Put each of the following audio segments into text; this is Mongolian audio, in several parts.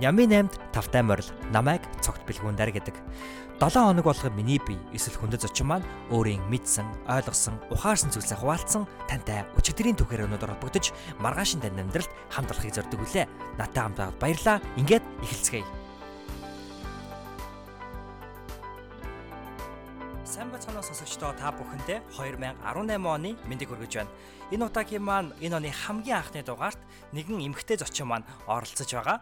Нями 8-д тавтай морил намайг цогт бэлгүүндэр гэдэг. 7 хоног болгоо миний бие эсвэл хүндэт зочин маань өөрийн мэдсэн, ойлгосон, ухаарсан зүйлсээ хуваалцсан тантай өчигдрийн түүхээр өнөдөр холбогдож маргаашин тань амьдралд хамт олохыг зорддог үлээ. Натай хамт байгаад баярлаа. Ингээд эхэлцгээе. Сайн бацгаана сонсогчдоо та бүхэндээ 2018 оны мэндийг хүргэж байна. Энэ удаагийн маань энэ оны хамгийн анхны дугаарт нэгэн эмэгтэй зочин маань оролцож байгаа.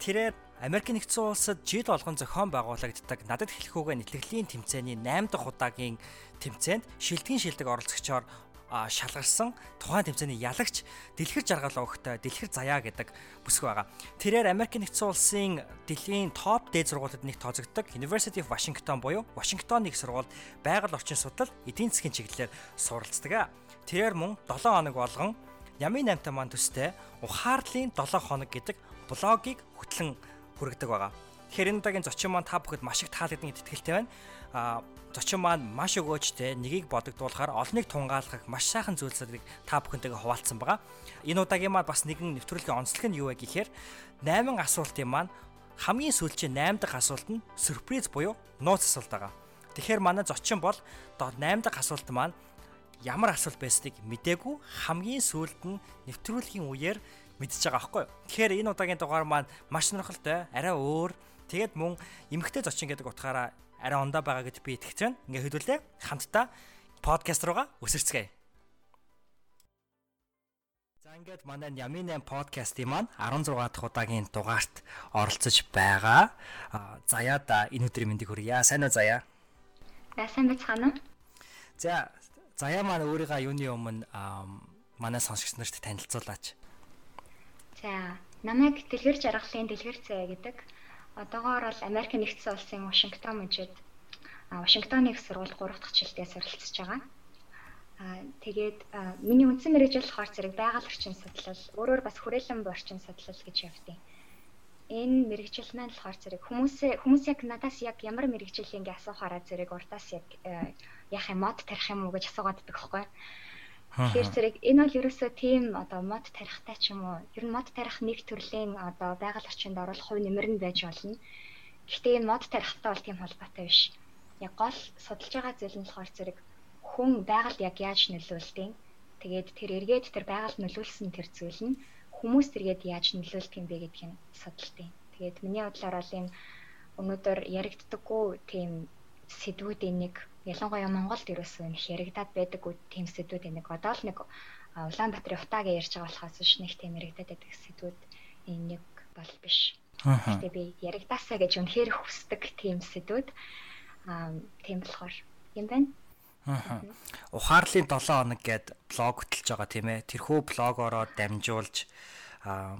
Тэрээр Америк нэгдсэн улсад жил болгон зохион байгуулагддаг надад хэлэхүүгээ нэтлэглийн тэмцээний 8 дахь удаагийн тэмцээнд шилдэгэн шилдэг оролцогчоор шалгарсан тухайн тэмцээний ялагч дэлгэр жаргал өгөхтэй дэлгэр заяа гэдэг бүсг байгаа. Тэрээр Америк нэгдсэн улсын дэлхийн топ дээд сургуулиуд нэг тооцогддог University of Washington буюу Вашингтон их сургуульд байгаль орчин судлал эдийн засгийн чиглэлээр суралцдаг. Тэрээр мөн 7 хоног болгон Ямын 8 маань төстэй ухаарлын 7 хоног гэдэг блогийг хөтлөн хүргэдэг байгаа. Тэгэхээр энэ удаагийн зочин маань та бүхэд маш их таалагдсан гэдэгт итгэлтэй байна. Аа зочин маань маш өгөөжтэй нэгийг бодогдуулахаар олныг тунгаалгах маш сайхан зүйлсүүдийг та бүхэнтэйгээ хуваалцсан байгаа. Энэ удаагийн маань бас нэгэн нэвтрүүлгийн онцлог нь юу вэ гэхээр 8 асуултын маань хамгийн сүүлчийн 8 дахь асуулт нь сюрприз буюу нууц асуулт байгаа. Тэгэхээр манай зочин бол 8 дахь асуулт маань ямар асуулт байсныг мдээгүй хамгийн сүүлд нь нэвтрүүлгийн үеэр мэдчихэж байгаа байхгүй юу. Тэгэхээр энэ удаагийн дугаар маань маш сонирхолтой, арай өөр. Тэгээд мөн эмгхтэй зочин гэдэг утгаараа арай ондоо байгаа гэж би итгэж байна. Ингээ хөдөлөө хамтдаа подкаст руугаа өсөрцгээе. За ингээд манай Ямин 8 подкастын маань 16 дахь удаагийн дугаарт оролцож байгаа. Заяада энэ өдрийн мэндийг хүргье. Сайн уу Заяа? Сайн байцгаана уу? За Заяа маань өөрийгөө юуны өмнө манай сонсогч нарт танилцуулаач. За, намайг дэлгэр жаргалын дэлгэр цай гэдэг. Одоогоор бол Америк нэгдсэн улсын Вашингтон мужид Вашингтоны их сургууль 3 дахь жилдээ суралцж байгаа. Аа тэгээд миний үндсэн мэрэгжил болохоор зэрэг байгаль орчин судлал, өөрөөр бас хүрээлэн орчин судлал гэж явдیں۔ Энэ мэрэгжил маань болохоор зэрэг хүмүүсээ хүмүүс яг надаас яг ямар мэрэгжил ингээ асуухаараа зэрэг урдаас яг яах юм мод тарих юм уу гэж асуугаад байдаг байхгүй юу? Тэгэхээр зэрэг энэ бол ерөөсөө тийм одоо мод тарихтай ч юм уу. Ер нь мод тарих нэг төрлийн одоо байгаль орчинд оруулах хувь нэмэр нь байж болно. Гэхдээ энэ мод тарихтай бол тийм холбоотой биш. Яг гол судалж байгаа зүйл нь болохоор зэрэг хүн байгальд яг яаж нөлөөлдөг. Тэгээд тэр эргээд тэр байгальд нөлөөлсөн тэр зүйл нь хүмүүс тэргээд яаж нөлөөлдөг юм бэ гэдгийг судалдаг. Тэгээд миний бодлоор бол энэ өнөөдөр яригддаггүй тийм сэдвүүдийн нэг ялангуяа Монголд ерөөсөө их яригадаад байдаг тийм сэдвүүд нэг одоо л нэг Улаанбаатарын утаагаа ярьж байгаа болохоос ш нэг тийм яригадаад байдаг сэдвүүд энэ нэг бол биш. Гэтэ би яригдаасаа гэж үнэхээр хүсдэг тийм сэдвүүд аа тийм болохоор юм байна. Аа. Ухаарлын 7 хоног гэд блог хөтлж байгаа тийм ээ. Тэрхүү блогоороо дамжуулж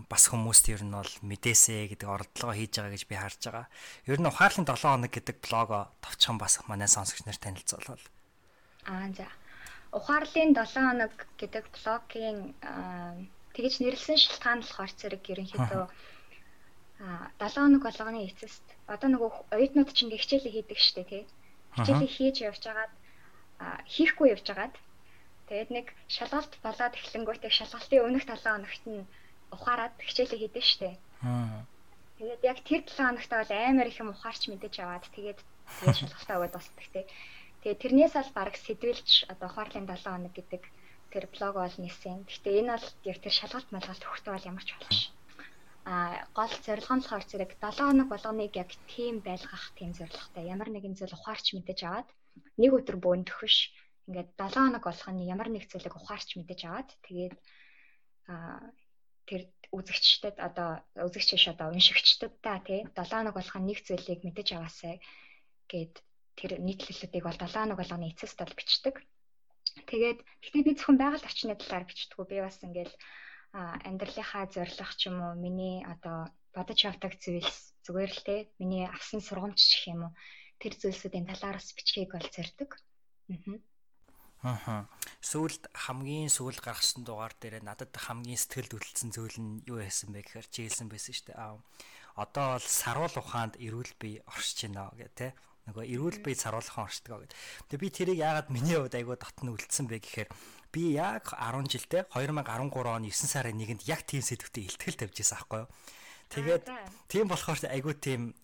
бас хүмүүст ер нь бол мэдээсэ гэдэг оролдлого хийж байгаа гэж би харж байгаа. Ер нь ухаарлын 7 хоног гэдэг блого товчхон бас манай сонсогч нарт танилцуулбал. Аа за. Ухаарлын 7 хоног гэдэг блогийн тэгэж нэрлсэн шалтгаан болохоор зэрэг ерөнхийдөө аа 7 хоног болгоны эцэст одоо нөгөө оюутнууд чинь хичээлээ хийдэг штэ тий. Хичээлээ хийж явж байгаад хийхгүй явж байгаад тэгээд нэг шалгалт болоод эхлэнгүүтээ шалгалтын өмнөх 7 хоногт нь ухаарад хичээлээ хийдэж штэ. Аа. Тэгээд яг тэр 7 хоногт бол амар их юм ухаарч мэдэж аваад тэгээд тэгээд шалгалтаа өгöd босдог те. Тэгээд тэрнээс бол баг сэдвэлж одоо ухаарлын 7 хоног гэдэг тэр блог бол нисэн. Гэхдээ энэ бол яг тэр шалгалт малгалт өгөхтэй бол ямар ч болохш. А гол зорилго нь болохоор зэрэг 7 хоног болгоныг яг тийм байлгах тийм зорилготой. Ямар нэгэн зүйл ухаарч мэдэж аваад нэг өдөр бөөндөх биш. Ингээд 7 хоног болгоны ямар нэг зүйлийг ухаарч мэдэж аваад тэгээд а тэр үзэгчдэд одоо үзэгч биш одоо уншигчдадаа тий 7 хоног болгон нэг зүйлийг мэдэж аваасай гэд тэр нийтлэлүүдийг бол 7 хоног болгоны эцэст бол бичдэг. Тэгээд гэхдээ би зөвхөн байгаль орчны талаар бичдэггүй. Би бас ингээл амьдралынхаа зорилго ч юм уу миний одоо бодож явдаг зүйлс зүгээр л те миний авсан сургамж гэх юм уу тэр зүйлсүүдийн талаараас бичгийг бол зорддог. Аа. Аа. Сүүлд хамгийн сүүл гаргасан дугаар дээр надад хамгийн сэтгэлд хөдлөсөн зүйл нь юу байсан бэ гэхээр чи хэлсэн байсан шүү дээ. Аа. Одоо бол саруул ухаанд эрүүл бие оршиж байна гэх тээ. Нөгөө эрүүл бие саруул ухаан оршдог гэд. Тэгээ би тэрийг яагаад миний хувьд айгүй татна үлдсэн бэ гэхээр би яг 10 жилдээ 2013 оны 9 сарын 1-нд яг тийм сэдвтэ илтгэл тавьж байсан аахгүй юу. Тэгээд тийм болохоор айгүй тийм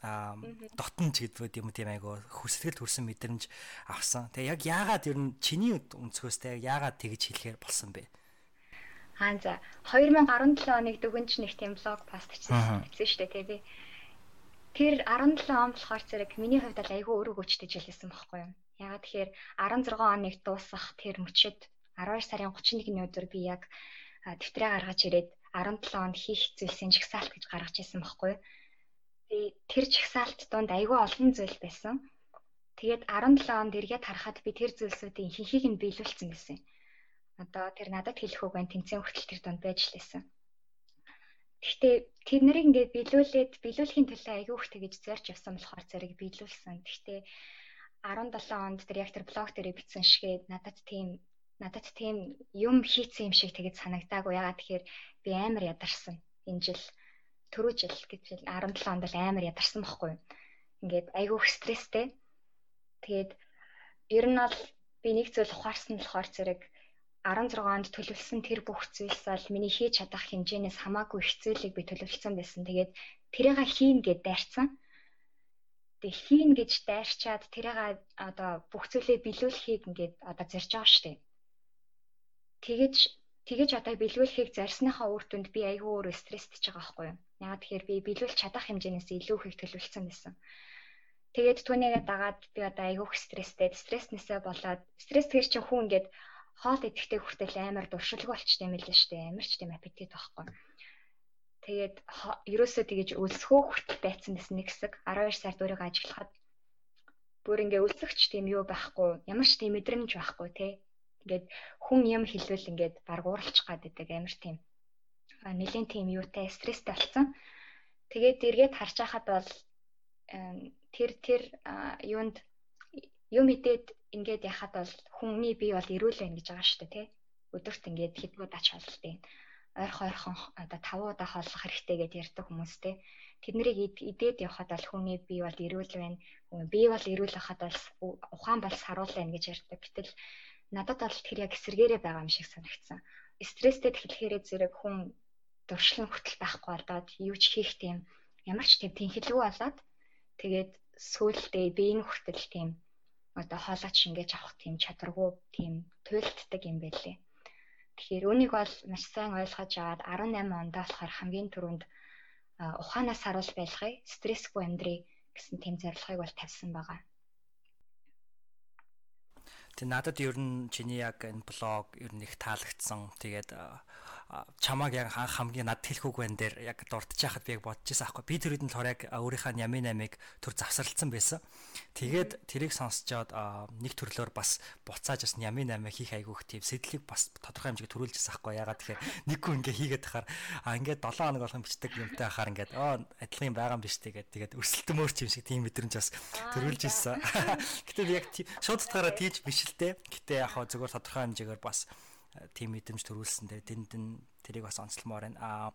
дотнч гэдэг юм тийм айгүй хүсэлгэл төрсэн мэдрэмж авсан. Тэгээ яг яагаад ер нь чиний өнцгөөс те яагаад тэгж хэлэхээр болсон бэ? Аа за 2017 оныг дүгнж нэг тийм блог пост хийсэн шүү дээ тий би. Тэр 17 он болохоор зэрэг миний хувьд бол айгүй өөрөө гүчтэй жилсэн байхгүй юу? Ягаад тэгэхээр 16 оныг дуусах тэр мөчөд 12 сарын 31-ний өдөр би яг дэвтрээ гаргаж ирээд 17 онд хийх зүйлсийн жагсаалт гэж гаргаж ирсэн байхгүй. Тэгээ тэр жагсаалт донд айгүй олон зүйл байсан. Тэгээд 17 онд эргээд харахад би тэр зүйлсүүдийн ихэнхийг нь биелүүлсэн байсан. Одоо тэр надад хэлэх үг байн тэнцэн хүртэл тэр донд байж лээсэн. Гэхдээ тэр нарыг ингээд биелүүлээд биелүүлэхийн төлөө айгүй их тэгэж зорж явсан болохоор зэрэг биелүүлсэн. Гэхдээ 17 онд тэр яг тэр блог дээр бичсэн шигээ надад тийм надад тийм юм хийцэн юм шиг тэгээд санагдаагүй. Ягаад тэгэхээр би амар ядарсан. Энэ жил түрүү жил гэж 17 онд л амар ядарсан байхгүй. Ингээд айгүйх стресстэй. Тэгээд ер нь бол би нэг зүйл ухаарсан болохоор зэрэг 16 онд төлөвлөсөн тэр бүх зүйлс бол миний хийж чадах хэмжээнээс хамаагүй их зүйлийг би төлөвлөсөн байсан. Тэгээд тэрийг хийн гэд дайрцсан. Тэг хийн гэж дайрчаад тэрийг одоо бүх зүйлээ биелүүлэхийг ингээд одоо зорж байгаа шүү дээ тэгэж тэгэж одоо бэлгүүлэхийг зарсныхаа үр дүнд би айгүй өөрөө стресстэй байгаа байхгүй юу. Яагаад тэгэхээр би бэлгүүлж чадах хэмжээнээс илүү их төлөвлөсөн байсан. Тэгээд түүнийгээ дагаад би одоо айгүйх стресстэй, стресснээсээ болоод стресс тэгэр чинь хүн ингээд хоол идэхтэй хүртэл амар дуршилг болчтой юм лээ штэ. Амар ч тийм аппетит байхгүй. Тэгээд ерөөсөө тэгэж өлсгөө хүртэл байцсан гэсэн нэг хэсэг 12 сард өөрийгөө ажиглахад бүр ингээ өлсөгч тийм юу байхгүй, ямар ч тийм мэдрэмж байхгүй те. Ингээд хүн юм хэлвэл ингээд баг ууралчих гад байдаг амар тийм. А нэлийн тийм юутай стресстэй болсон. Тэгээд эргээд харж байхад бол тэр тэр юунд юм идээд ингээд яхад бол хүний бие бол эрүүл байна гэж байгаа шүү дээ тий. Өдөрт ингээд хэдгүүд ач холболтой. Ойрхон ойрхон одоо тавуудаа хооллох хэрэгтэй гэдээ ярьдаг хүмүүс тий. Тэднийг идээд явхад бол хүний бие бол эрүүл байна. Бие бол эрүүл байхад бол ухаан бол саруул байна гэж ярьдаг. Гэтэл надад бол тэр яг эсэргээрээ байгаа юм шиг санагдсан. Стресстэй тэгэхээр зэрэг хүн дуршлан хөтөл байхгүй болоод юу ч хийх тийм ямар ч тийм тэнхэлгүй болоод тэгээд сөүлдээ биеийн хүртэл тийм одоо хоолойч ингэж авах тийм чадваргүй тийм туйлддаг юм байлээ. Тэгэхээр үүнийг бол маш сайн ойлгож аваад 18 онд болохоор хамгийн түрүүнд ухаанаас харуул байлгая, стрессгүй амьдрий гэсэн тийм зорилгыг бол тавьсан байгаа. Тэг надад ер нь чиний яг энэ блог ер нь их таалагдсан. Тэгээд чамааг яг хамгийн над хэлэхүүг байна дээр яг дурдж яхад би яг бодож байсан аахгүй. Би тэр хэдэн лорыг өөрийнхөө ями намыг төр завсарлцсан байсан. Тэгээд тэрийг сонсчоод нэг төрлөөр бас буцааж бас ями намаа хийх айгүйх тийм сэтлийг бас тодорхой хэмжээгээр төрүүлж байсан аахгүй. Ягаад тэгэхээр нэг хүн ингээ хийгээд тахаар а ингээд 7 хоног болгон бичдэг юмтай хахаар ингээд оо адилхан юм байгаа юм биш тэгээд тэгээд өрсөлдөмөр ч юм шиг тийм мэдрэмж бас төрүүлж ирсэн. Гэтэ яг шууд утгаараа тийж биш л дээ. Гэтэ яг хаа зөвхөн тодорхой хэмжээгээр бас тийм мэдрэмж төрүүлсэн дээр тэнд тэрийг бас онцлмоор байна. Аа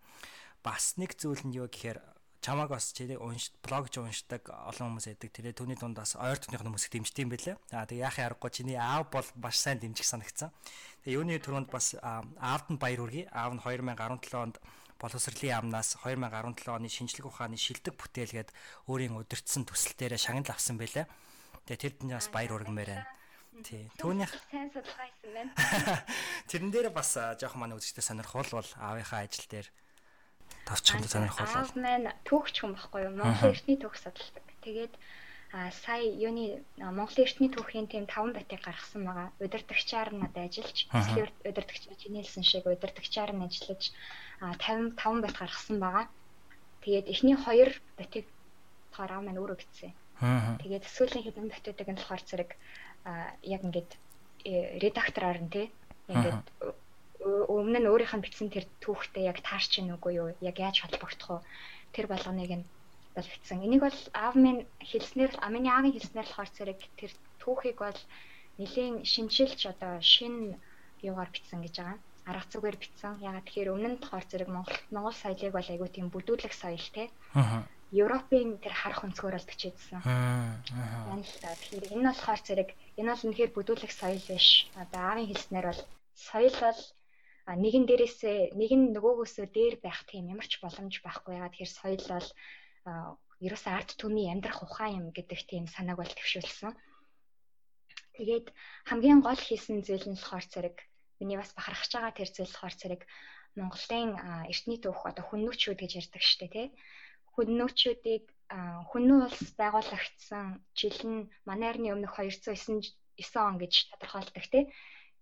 бас нэг зүйл нь юу гэхээр чамааг бас чиний унш блогж уншдаг олон хүмүүс байдаг. Тэгээ түүний дунд бас ойр тохных хүмүүс дэмждэг юм байлээ. Аа тэгээ яахын аргагүй чиний аав бол маш сайн дэмжих санагцсан. Тэгээ юуны түрүүнд бас аавд нь баяр хүргэе. Аав нь 2017 онд боловсролын яамнаас 2017 оны шинжлэх ухааны шилдэг бүтээлгээд өөрийн удирдсан төсөл дээрээ шагнал авсан байлээ. Тэгээ тэр дэнээс баяр хүргэмээр байна. Тий. Түүнийх сайн судалгаа хийсэн байна. Тэрэн дээр бас жоох маань үзэгчтэй сонирхол бол аавынхаа ажил дээр тавчханд сонирхол. Аав маань түүхч хүн байхгүй юу? Монголын эртний түүх судалдаг. Тэгээд а сая юуны Монголын эртний түүхийн тийм 5 байтыг гаргасан байгаа. Удирдагчаар надад ажиллаж, эсвэл удирдагч чинийлсэн шиг удирдагчаар нь ажиллаж 55 байт гаргасан байгаа. Тэгээд эхний 2 байтыг болохоор аав маань өөрөө бичсэн. Тэгээд сүүлийн хэдэн байтуудыг нь болохоор зэрэг яг ингээд э, редактороор нь тий ингээд өмнө нь өөрийнх нь бичсэн тэр түүхтэй яг таарч ийн үгүй юу яг яаж холбогдох вэ тэр болгоныг нь бол бичсэн. Энийг бол аав минь хэлснээр амины аавын хэлснээр болохоор зэрэг тэр түүхийг бол нэлийн шинжилж одоо шин юугаар бичсэн гэж байгаа. Арга зүгээр бичсэн. Ягаад тэгэхээр өмнө нь болохоор зэрэг Монгол Монгол соёлыг бол айгүй тийм бүдүүлэг соёл те. Аа Европын тэр харах өнцгөр бол бичээдсэн. Аа. Та. Тэгэхээр энэ болохоор зэрэг энэ бол үнэхээр бүдүүлэх соёл биш. Одоо аавын хэлснээр бол соёл бол нэгэн дээрээсээ нэг нь нөгөөгөөсөө дээр байх тийм ямар ч боломж байхгүй яагаад тэгэхээр соёл бол ерөөсөө арт түмний амьдрах ухаан юм гэдэг тийм санааг бол төвшүүлсэн. Тэгээд хамгийн гол хийсэн зүйл нь болохоор зэрэг миний бас бахархаж байгаа тэр зүйл болохоор зэрэг Монголын эртний түүх одоо хүннүүчүүд гэж ярьдаг шүү дээ тий. Хүннүүчүүдийг хүннүү улс байгуулагдсан жил нь манай эртний өмнөх 209 9 он гэж тодорхойлдог тий.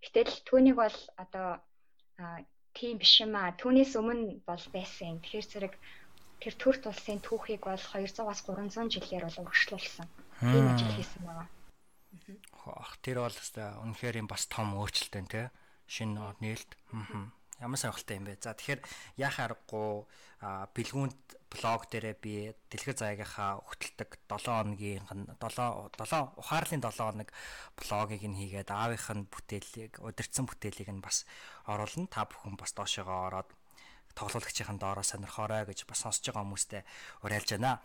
Гэтэл түүнийг бол одоо тийм биш юм аа. Түүнээс өмнө бол байсан. Тэгэхээр зэрэг тэр төр тулсын түүхийг бол 200-аас 300 жилээр бол урагшлуулсан. Тийм ажил хийсэн байгаа. Ах тэр бол үнэхээр юм бас том өөрчлөлт байна те. Шинэ нээлт. Ямар сонирхолтой юм бэ? За тэгэхээр яах аргагүй бэлгүүнд блог дээрээ би дэлгэр заагийнхаа хөтэлдэг 7 хоногийн 7 7 ухаарлын 7 хоног блогийг нь хийгээд аавынх нь бүтээлийг удирдсан бүтээлийг нь бас оруулна. Та бүхэн бас доошогоо ороод тоглоулагчийн доороо сонирхоорой гэж бас сонсож байгаа хүмүүстээ уриалж байна.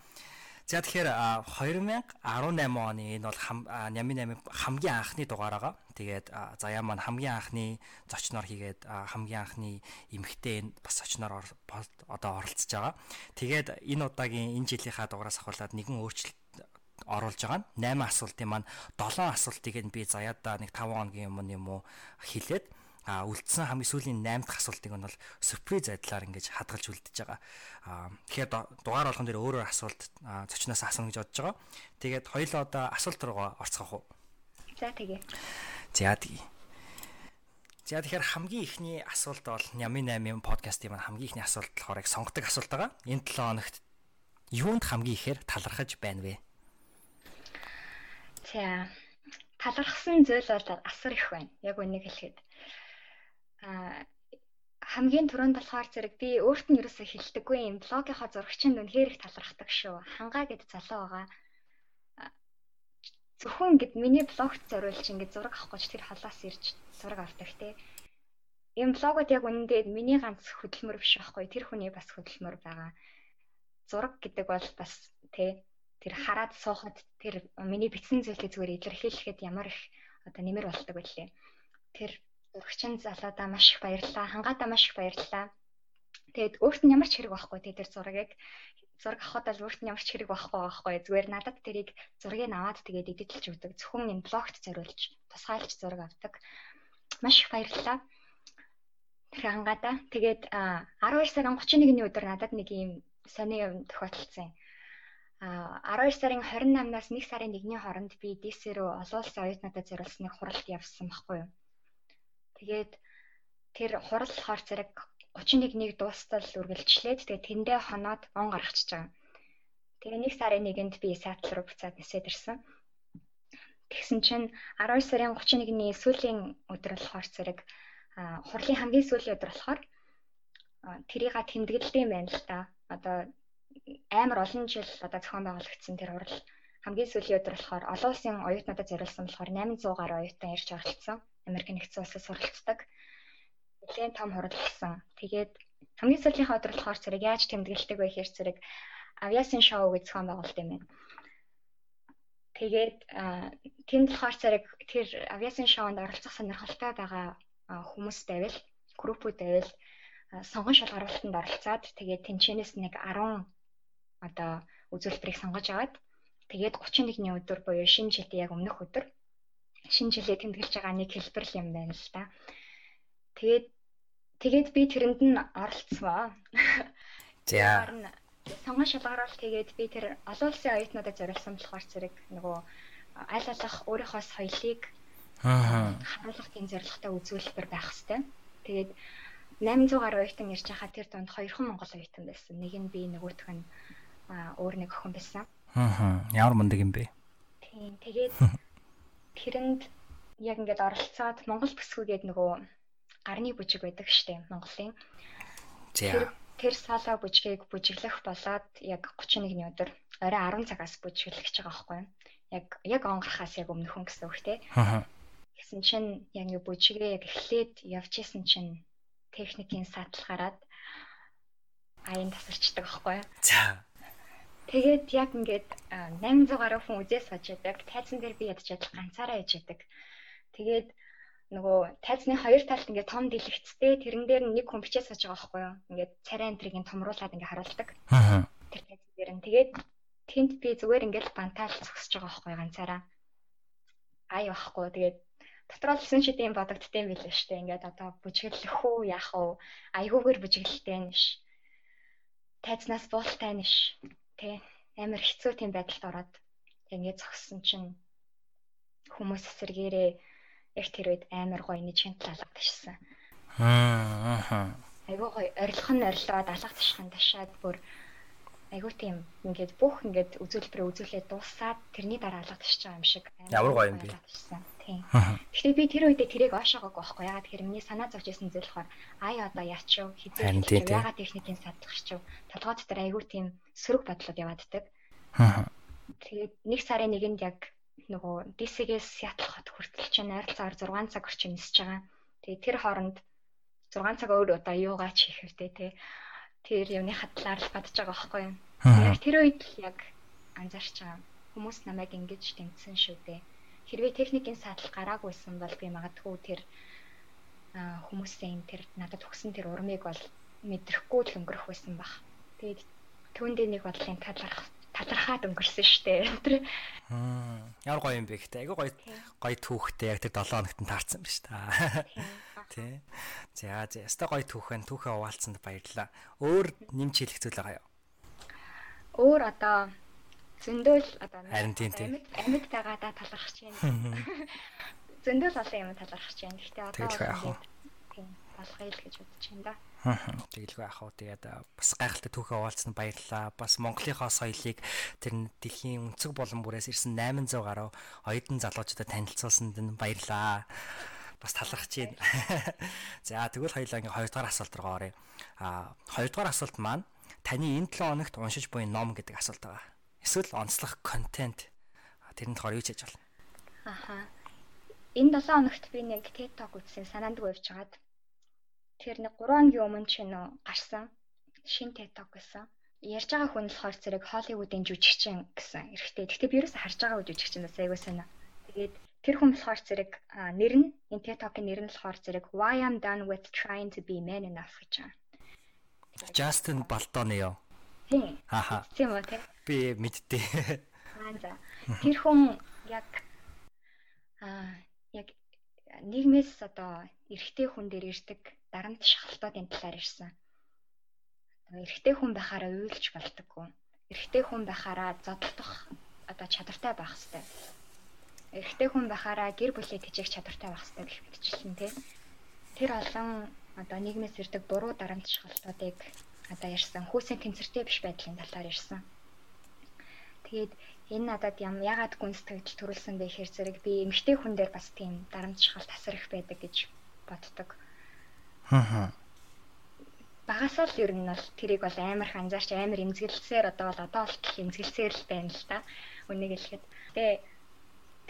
За тэгэхээр 2018 оны энэ бол Нями 8 хамгийн анхны дугаар байгаа. Тэгээд заяа маань хамгийн анхны зочноор хийгээд хамгийн анхны эмгтэй энэ бас зочноор одоо оролцож байгаа. Тэгээд энэ удаагийн энэ жилийнхаа дугаараас ахуулаад нэгэн өөрчлөлт оруулж байгаа нь 8 асуултын маань 7 асуултыг нь би заяада нэг 5 хоногийн өмнө юм уу хэлээд а үлдсэн хамгийн сүүлийн 8 дахь асуултыг нь бол сюрприз байдлаар ингэж хадгалж үлдэж байгаа. А тэгэхээр дугаар болгон дээр өөрөөр асуулт зочноос асууна гэж бодож байгаа. Тэгээд хоёулаа одоо асуулт руугаа орцгоох уу? За тэгээ. За тэгээ. За тэгэхээр хамгийн ихний асуулт бол Нями 8-ын подкастын маань хамгийн ихний асуулт болохоор яг сонгодог асуулт байгаа. Энэ 7 хоногт юунд хамгийн ихээр талархаж байна вэ? За талархсан зүйл бол асар их байна. Яг үнийг хэлэхэд хамгийн түрүүнд болохоор зэрэг би өөрт нь ерөөсөө хэлдэггүй юм блогийнхаа зурагчинд үнэхээр их талархдаг шүү. Хангаа гэд залуу байгаа. Зөвхөн ингэдэг миний блогт зориулж ингэ зураг авах гэж тэр халаас ирж зураг авдаг те. Ийм блогод яг үнэндээ миний ганц хөдөлмөр биш байхгүй. Тэр хүний бас хөдөлмөр байгаа. Зураг гэдэг бол бас те тэр хараад суухад тэр миний бичсэн зүйлээ зүгээр илэрхийлэхэд ямар их одоо нэмэр болдог байлээ. Тэр Урагчин залуудаа маш их баярлалаа. Хангаадаа маш их баярлалаа. Тэгээд өөрт нь ямар ч хэрэг байхгүй тий тэр зургийг зураг авахд бол өөрт нь ямар ч хэрэг байхгүй байхгүй зүгээр надад тэрийг зургийг аваад тэгээд эдитэлж өгдөг. Зөвхөн энэ блогт зориулж тусгайлж зураг авдаг. Маш их баярлалаа. Тэр хангаадаа тэгээд 12 сарын 31-ний өдөр надад нэг юм сони юм тохиолдсон юм. А 12 сарын 28-наас 1 сарын 1-ний хооронд би ДС рүү олон улсын оюутнуудад зориулсан нэг хуралд явсан баггүй юу? Тэгээд тэр хурал болохоор зэрэг 31-ийг дуустал үргэлжлээд тэгээд тэндээ хоноод он гаргачихж байгаа. Тэгээ нэг сарын нэгэнд би сайтл руу буцаад нисээд ирсэн. Тэгсэн чинь 12 сарын 31-ний сүүлийн өдөр болохоор зэрэг хурлын хамгийн сүүлийн өдөр болохоор тэрийга тэмдэглэдэм байна л да. Одоо амар олон жил одоо зохион байгуулагдсан тэр хурал хамгийн сүүлийн өдөр болохоор олон улсын оюутнуудад зориулсан болохоор 800 гаруй оюутан ирж оролцсон. Америк нэгдсэн улсаас суралцдаг. Нэлээд том хурал болсон. Тэгээд хамгийн сүүлийнхээ өдөр болохоор зэрэг яаж тэмдэглэдэг вэ гэхээр зэрэг авиасын шоу гэж зохион байгуулалт юм байна. Тэгээд тэнд болохоор зэрэг тэр авиасын шоунд оролцох сонирхолтой байгаа хүмүүс байвал группүүд байвал сонгон шалгаруулалтанд оролцоод тэгээд тэнчэнээс нэг 10 одоо үзүүлбэрийг сонгож аваад тэгээд 31-ний өдөр буюу шинэ жилийн яг өмнөх өдөр шинэ жилээ тэмдэглэж байгаа нэг хэлбэр юм байна л да. Тэгээд тэгээд би тэрэнд нь оролцсон. За. Сонгон шалгаруулалт тэгээд би тэр олон улсын оюутнуудад зориулсан болохоор зэрэг нөгөө аль алах өөрийнхөө соёлыг аа харуулах тийм зорилготой үзүүлбэр байх хэвээр. Тэгээд 800 гаруй оюутан ирж байхад тэр донд хоёрхан монгол оюутан байсан. Нэг нь би нөгөөх нь өөр нэг охин байсан. Аа ямар мундаг юм бэ? Тийм. Тэгээд тэрэнд яг ингээд оролцоод Монгол бүсгүйгээд нөгөө гарны бүжиг байдаг штеп Монголын. За. Тэр соло бүжгийг бүжиглэх болоод яг 31-ний өдөр орой 10 цагаас бүжиглэх гэж байгаа байхгүй юу? Яг яг онгорхаас яг өмнөхөн гэсэн үг те. Аа. Гэсэн чинь яг нэг бүжигээ яг эхлээд явж исэн чинь техникийн сатал гараад аян тасарчдаг байхгүй юу? За. Тэгээд яг ингээд 800 гаруй хүн үзээс сууж яадаг. Тайзан дээр би ядч ядах ганцаараа яж яадаг. Тэгээд нөгөө тайзны хоёр талд ингээд том дэлгэцтэй тэрэн дээр нэг хүн бичээ сууж байгаа байхгүй юу? Ингээд царай энтрийг томруулаад ингээд харуулдаг. Аа. Тэр тайз дээр нь тэгээд тэнд би зүгээр ингээд бантаал зогсож байгаа байхгүй ганцаараа. Ай байхгүй тэгээд дотроо л сэн шидэм бодогдтiin билээ штэ ингээд одоо бүжиглэх үү яах вэ? Айгуугаар бүжиглэлтэй нэш. Тайзнаас буултай нэш. Тэ амар хэцүү тийм байдалд ороод ингээд зогссон чинь хүмүүс эсэргээрээ яг тэр үед амар гоё нэг чантлалаад ташсан. Аа. Айгуу гоё орилох нь орилоод алга ташхан ташаад бүр айгуу тийм ингээд бүх ингээд үзүүлбэрээ үзүүлээд дуусаад тэрний дараа алга ташиж байгаа юм шиг. Ямар гоё юм бэ? Тийм. Гэхдээ би тэр үедээ тэрийг оошоогоо байхгүй ягаад тэгэхээр миний санаа зовж исэн зүйл болохоор ай одоо яач юу хизээ ягаад техникийн садлахч юу толгой дотор айгуу тийм сөрөг бодлоод явааддаг. Аа. Тэгээд нэг сарын нэгэнд яг нөгөө DC-гээс Сиэтл хот хүртэл чинь ойролцоогоор 6 цаг орчим нисэж байгаа. Тэгээ тэр хооронд 6 цаг өөр удаа юугаа ч хийхэртэй те. Тэр юмны хадлаар л бадж байгаа байхгүй юу. Яг тэр үед л яг анзаарч байгаа. Хүмүүс намайг ингэж тэмцсэн шүү дээ. Хэрвээ техникийн саатал гараагүйсэн бол би магадгүй тэр хүмүүсийн тэр надад өгсөн тэр урмыг бол мэдрэхгүй л өнгөрөх байсан баг. Тэгээд түүндээ нэг бодлын талархах талархаад өнгөрсөн штэ. Тэр ямар гоё юм бэ гэхдээ айгүй гоё гоё түүхтэй яг тэр 7 хоногт нь таарсан байна штэ. Тий. За за яста гоё түүхэн түүхээ хуваалцсанд баярлалаа. Өөр нэмж хэлэх зүйл байгаа юу? Өөр одоо зөндөл одоо амьд амьд тагаадаа талархаж байна. Зөндөл олон юм талархаж байна. Гэхдээ одоо тийм болгоё л гэж бодож байна да. Тэгэлгүй ах уу тэгээд бас гайхалтай түүхээ хуваалцсан баярлалаа. Бас Монголынхоо соёлыг тэр дэлхийн өнцөг болон бүрээс ирсэн 800 гаруй оюутан залуучуудад танилцуулсанд нь баярлалаа. Бас талархаж байна. За тэгвэл хоёулаа ингээ хоёрдугаар асуулт руу оръё. А хоёрдугаар асуулт маань таны энэ 7 хоногт уншиж буй ном гэдэг асуулт байгаа. Эсвэл онцлог контент тэрний тухаар юу ч хийж болно. Аха. Энэ 7 хоногт би нэг TED Talk үзсэн санаанд гуйвж хагаад Тэр нэг 3 өдрийн өмнө ч нөө гарсан шин TED Talk гэсэн. Ярьж байгаа хүн болохоор зэрэг Холливуудын жүжигчин гэсэн эрэгтэй. Гэхдээ би ерөөсө харж байгаа жүжигчин бас айгуу санаа. Тэгээд тэр хүн болохоор зэрэг нэр нь энэ TED Talk-ын нэр нь болохоор зэрэг Why I'm done with trying to be man enough гэж. Justin Baltone ёо. Тийм. Хаха. Тийм үү те. Би мэдтээ. Аа за. Тэр хүн яг аа яг нийгмээс одоо эрэгтэй хүн дээр ирдэг дарамт шахалтуудын талаар ирсэн. Эрэгтэй хүн байхаараа уйлж болдоггүй. Эрэгтэй хүн байхаараа зодтолдох одоо чадвартай байх хэрэгтэй. Эрэгтэй хүн байхаараа гэр бүлээ тэжээх чадвартай байх хэрэгтэй гэх мэтчлэн тий. Тэр олон одоо нийгмээс ирдэг буруу дарамт шахалтуудыг одоо ярьсан. Хүүсийн тэнцвэртэй биш байдлын талаар ярьсан. Тэгээд энэ надад ям ягаад гүнстгэж төрүүлсэн бэ гэхээр зэрэг би эмэгтэй хүн дээр бас тийм дарамт шахалт асар их байдаг гэж боддог. Аа. Багасаа л ер нь бол тэрийг бол амар ханзаарч амар эмзэглэлсээр одоо бол одоо болтол эмзэглэлсээр л байна л да. Үнийг хэлэхэд. Тэгээ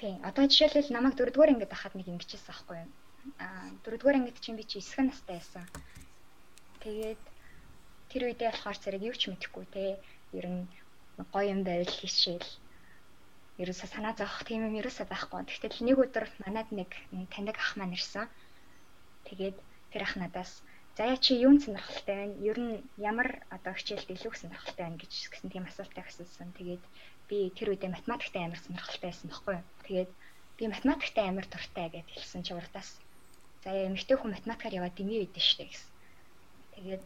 тийм одоо жишээлбэл намайг дөрөвдүгээр ангид ахад нэг ингэчихсэн аахгүй юу? Аа дөрөвдүгээр ангид чинь би чи эсхэн настай байсан. Тэгээд тэр үедээ болохоор зэрэг юу ч мэдэхгүй те. Ер нь гоё юм байвал хийшээл. Ерөөсө санаа зовох тийм юм ерөөсө байхгүй. Тэгтэл нэг өдөр манад нэг таньдаг ах маань ирсэн. Тэгээд тэр ах надаас заяа чи юунд сонирхолтой байна? Ер нь ямар одоо хичээлд илүү сонирхолтой байна гэж гэсэн тийм асуултаа асуусан. Тэгээд би тэр үедээ математиктэй амар сонирхолтой байсан байхгүй юу? Тэгээд би математиктэй амар дуртай гэж хэлсэн чи урдаас. Заяа эмэгтэй хүн математикаар яваад дэмий үйдэн штэ гэсэн. Тэгээд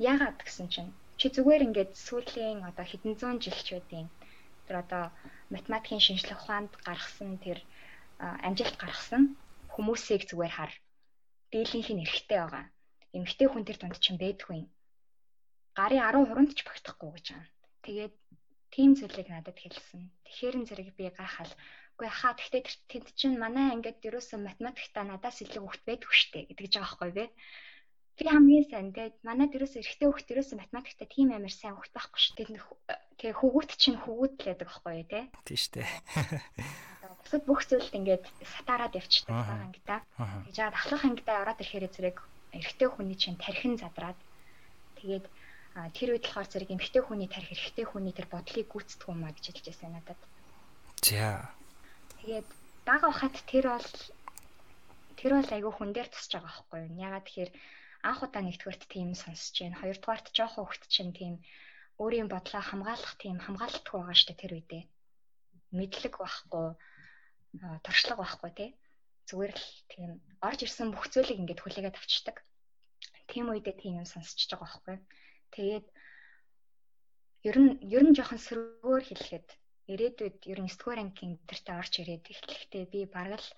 яагаад гэсэн чинь чи зүгээр ингээд сүүлийн одоо хэдэн зуун жил ч байдیں۔ Тэр одоо математикийн шинжлэх ухаанд гаргасан тэр амжилт гаргасан хүмүүсийг зүгээр хар дийлийнх нь эрэхтэй байгаа. Эмэгтэй хүн тэр дунд чинь байдгүй. Гарын 10 хуранд ч багтахгүй гэж байгаа. Тэгээд тийм зүйлийг надад хэлсэн. Тэгэхээр н зэрэг би гайхал. Үгүй хаа тэгтээ тэнд чинь манай ангид ерөөсөө математиктаа надаас илүү хөвт байдгүй штэ гэдэг жаа байхгүй бэ? Би хамгийн сайн тэгээд манайд ерөөсөө эрэгтэй хөвгт ерөөсөө математиктаа тийм амар сайн хөвт байхгүй штэ. Тэгээ хөвгүүт чинь хөвгүүт л байдаг байхгүй юу те? Тийм штэ. бусад бүх зүйлд ингээд сатаарад явчихдаг байгаа ангидаа. Тэгж яагаад ахлах ангидаа ороод ирэхээр зэрэг эрэгтэй хүний чинь тархин задраад тэгээд тэр үед болохоор зэрэг эмэгтэй хүний тарих эрэгтэй хүний тэр бодлыг гүйцэтгэх юм а гэж хэлж байсан надад. За. Тэгээд бага хахад тэр бол Тэр бол айгүй хүн дээр тусч байгаа байхгүй юу. Ягаад тэгэхээр анх удаа нэгдүгээрт тийм сонсож байна. Хоёрдугаарт жоохон хөвгт чинь тийм өөрийн бодлоо хамгаалах тийм хамгаалтгүй байгаа штэ тэр үедээ. Мэдлэг байхгүй, туршлага байхгүй тий. Зүгээр л тийм орж ирсэн бүх зүйлийг ингээд хүлээгээд авчдаг. Тийм үедээ тийм юм сонсож байгаа байхгүй. Тэгээд ер нь ер нь жоохон сөргөөр хэлэхэд ирээдүйд ер нь 9 дугаар ангийн тэртээ орж ирээд эхлэхдээ би бараг л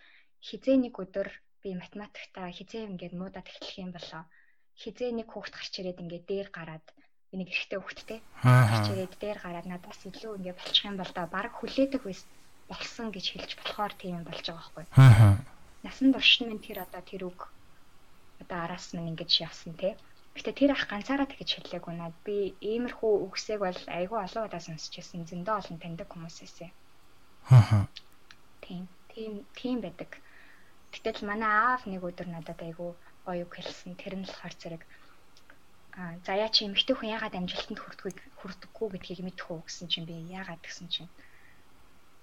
хизээ нэг өдөр би математиктаа хизээ ингээд муудаад эхлэх юм болоо хизээ нэг хүүхд гарч ирээд ингээд дээр гараад би нэг эрэгтэй хүүхдтэй гарч ирээд дээр гараад надаас илүү ингээд болчих юм бол да бараг хүлээдэг байсан болсон гэж хэлж болохоор тийм юм болж байгаа байхгүй. Насан турш минь тэр одоо тэр үг одоо араас минь ингэж явсан те. Гэтэ тэр ах ганцаараа тэгэж хэллээгүй над би иймэрхүү үгсийг бол айгүй олон удаа сонсч байсан зөндөө олон таньдаг хүмүүс эсэ. Аа. Тийм, тийм, тийм байдаг. Гэтэл манай аав нэг өдөр надад айгүй гоё үг хэлсэн. Тэр нь болохоор зэрэг а заяа чи эмэгтэй хүн ягаад амжилтанд хүрдэггүй хүрдэггүй гэдгийг мэдэх үү гэсэн чинь би ягаад гэсэн чинь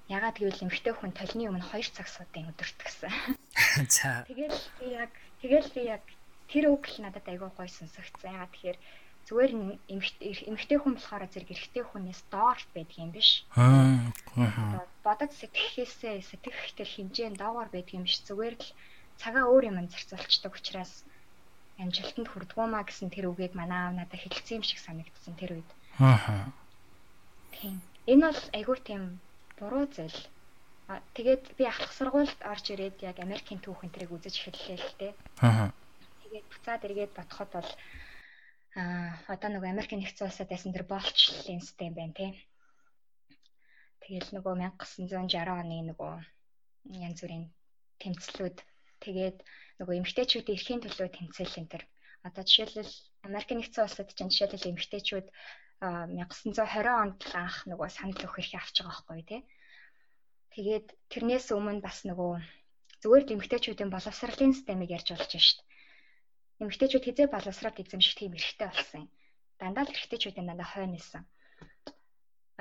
ягаад гэвэл эмэгтэй хүн толны өмнө 2 цаг суудын өдөрт гэсэн. За. Тэгэл би яг тэгэл би яг тэр үг л надад айгүй гоё сонсогдсон. Ягаад тэгэхээр зүгээр эмэгтэй хүн болохоор зэрэг эрэгтэй хүнээс доор байдаг юм биш. Аа. Бодож сэтгэхээсээ сэтгэх тэр хэмжээнд доогоор байдаг юм биш. Зүгээр л цагаа өөр юм зарцуулцдаг учраас амжилтанд хүрдгүүмаа гэсэн тэр үгийг манай аав надад хэлсэн юм шиг санагдсан тэр үед. Аа. Тийм. Энэ бол айгүй тийм буруу зүйл. Тэгээд би ахлах сургуульд орж ирээд яг Америкийн түүхэн тэрийг үзэж эхэллээ л дээ. Аа тэгээд буцаад эргээд бодоход бол аа одоо нөгөө Америк нэгдсэн улсад байсан тэр болчлын систем байна тий. Тэгэл нөгөө 1960 оны нөгөө янз бүрийн тэмцлүүд тэгээд нөгөө эмгтээчүүдийн эрхийн төлөө тэмцэл энэ төр. Одоо жишээлбэл Америк нэгдсэн улсад чинь жишээлбэл эмгтээчүүд 1920 онд анх нөгөө санал өгөх эрхийг авч байгаа байхгүй тий. Тэгээд тэрнээс өмнө бас нөгөө зүгээр л эмгтээчүүдийн боловсролын системийг ярьж болж байна шүү дээ эмэгтэйчүүд хизээ боловсрол эзэмших тийм эрхтэй болсон юм. Дандаа л эрэгтэйчүүдийн дандаа хойно исэн.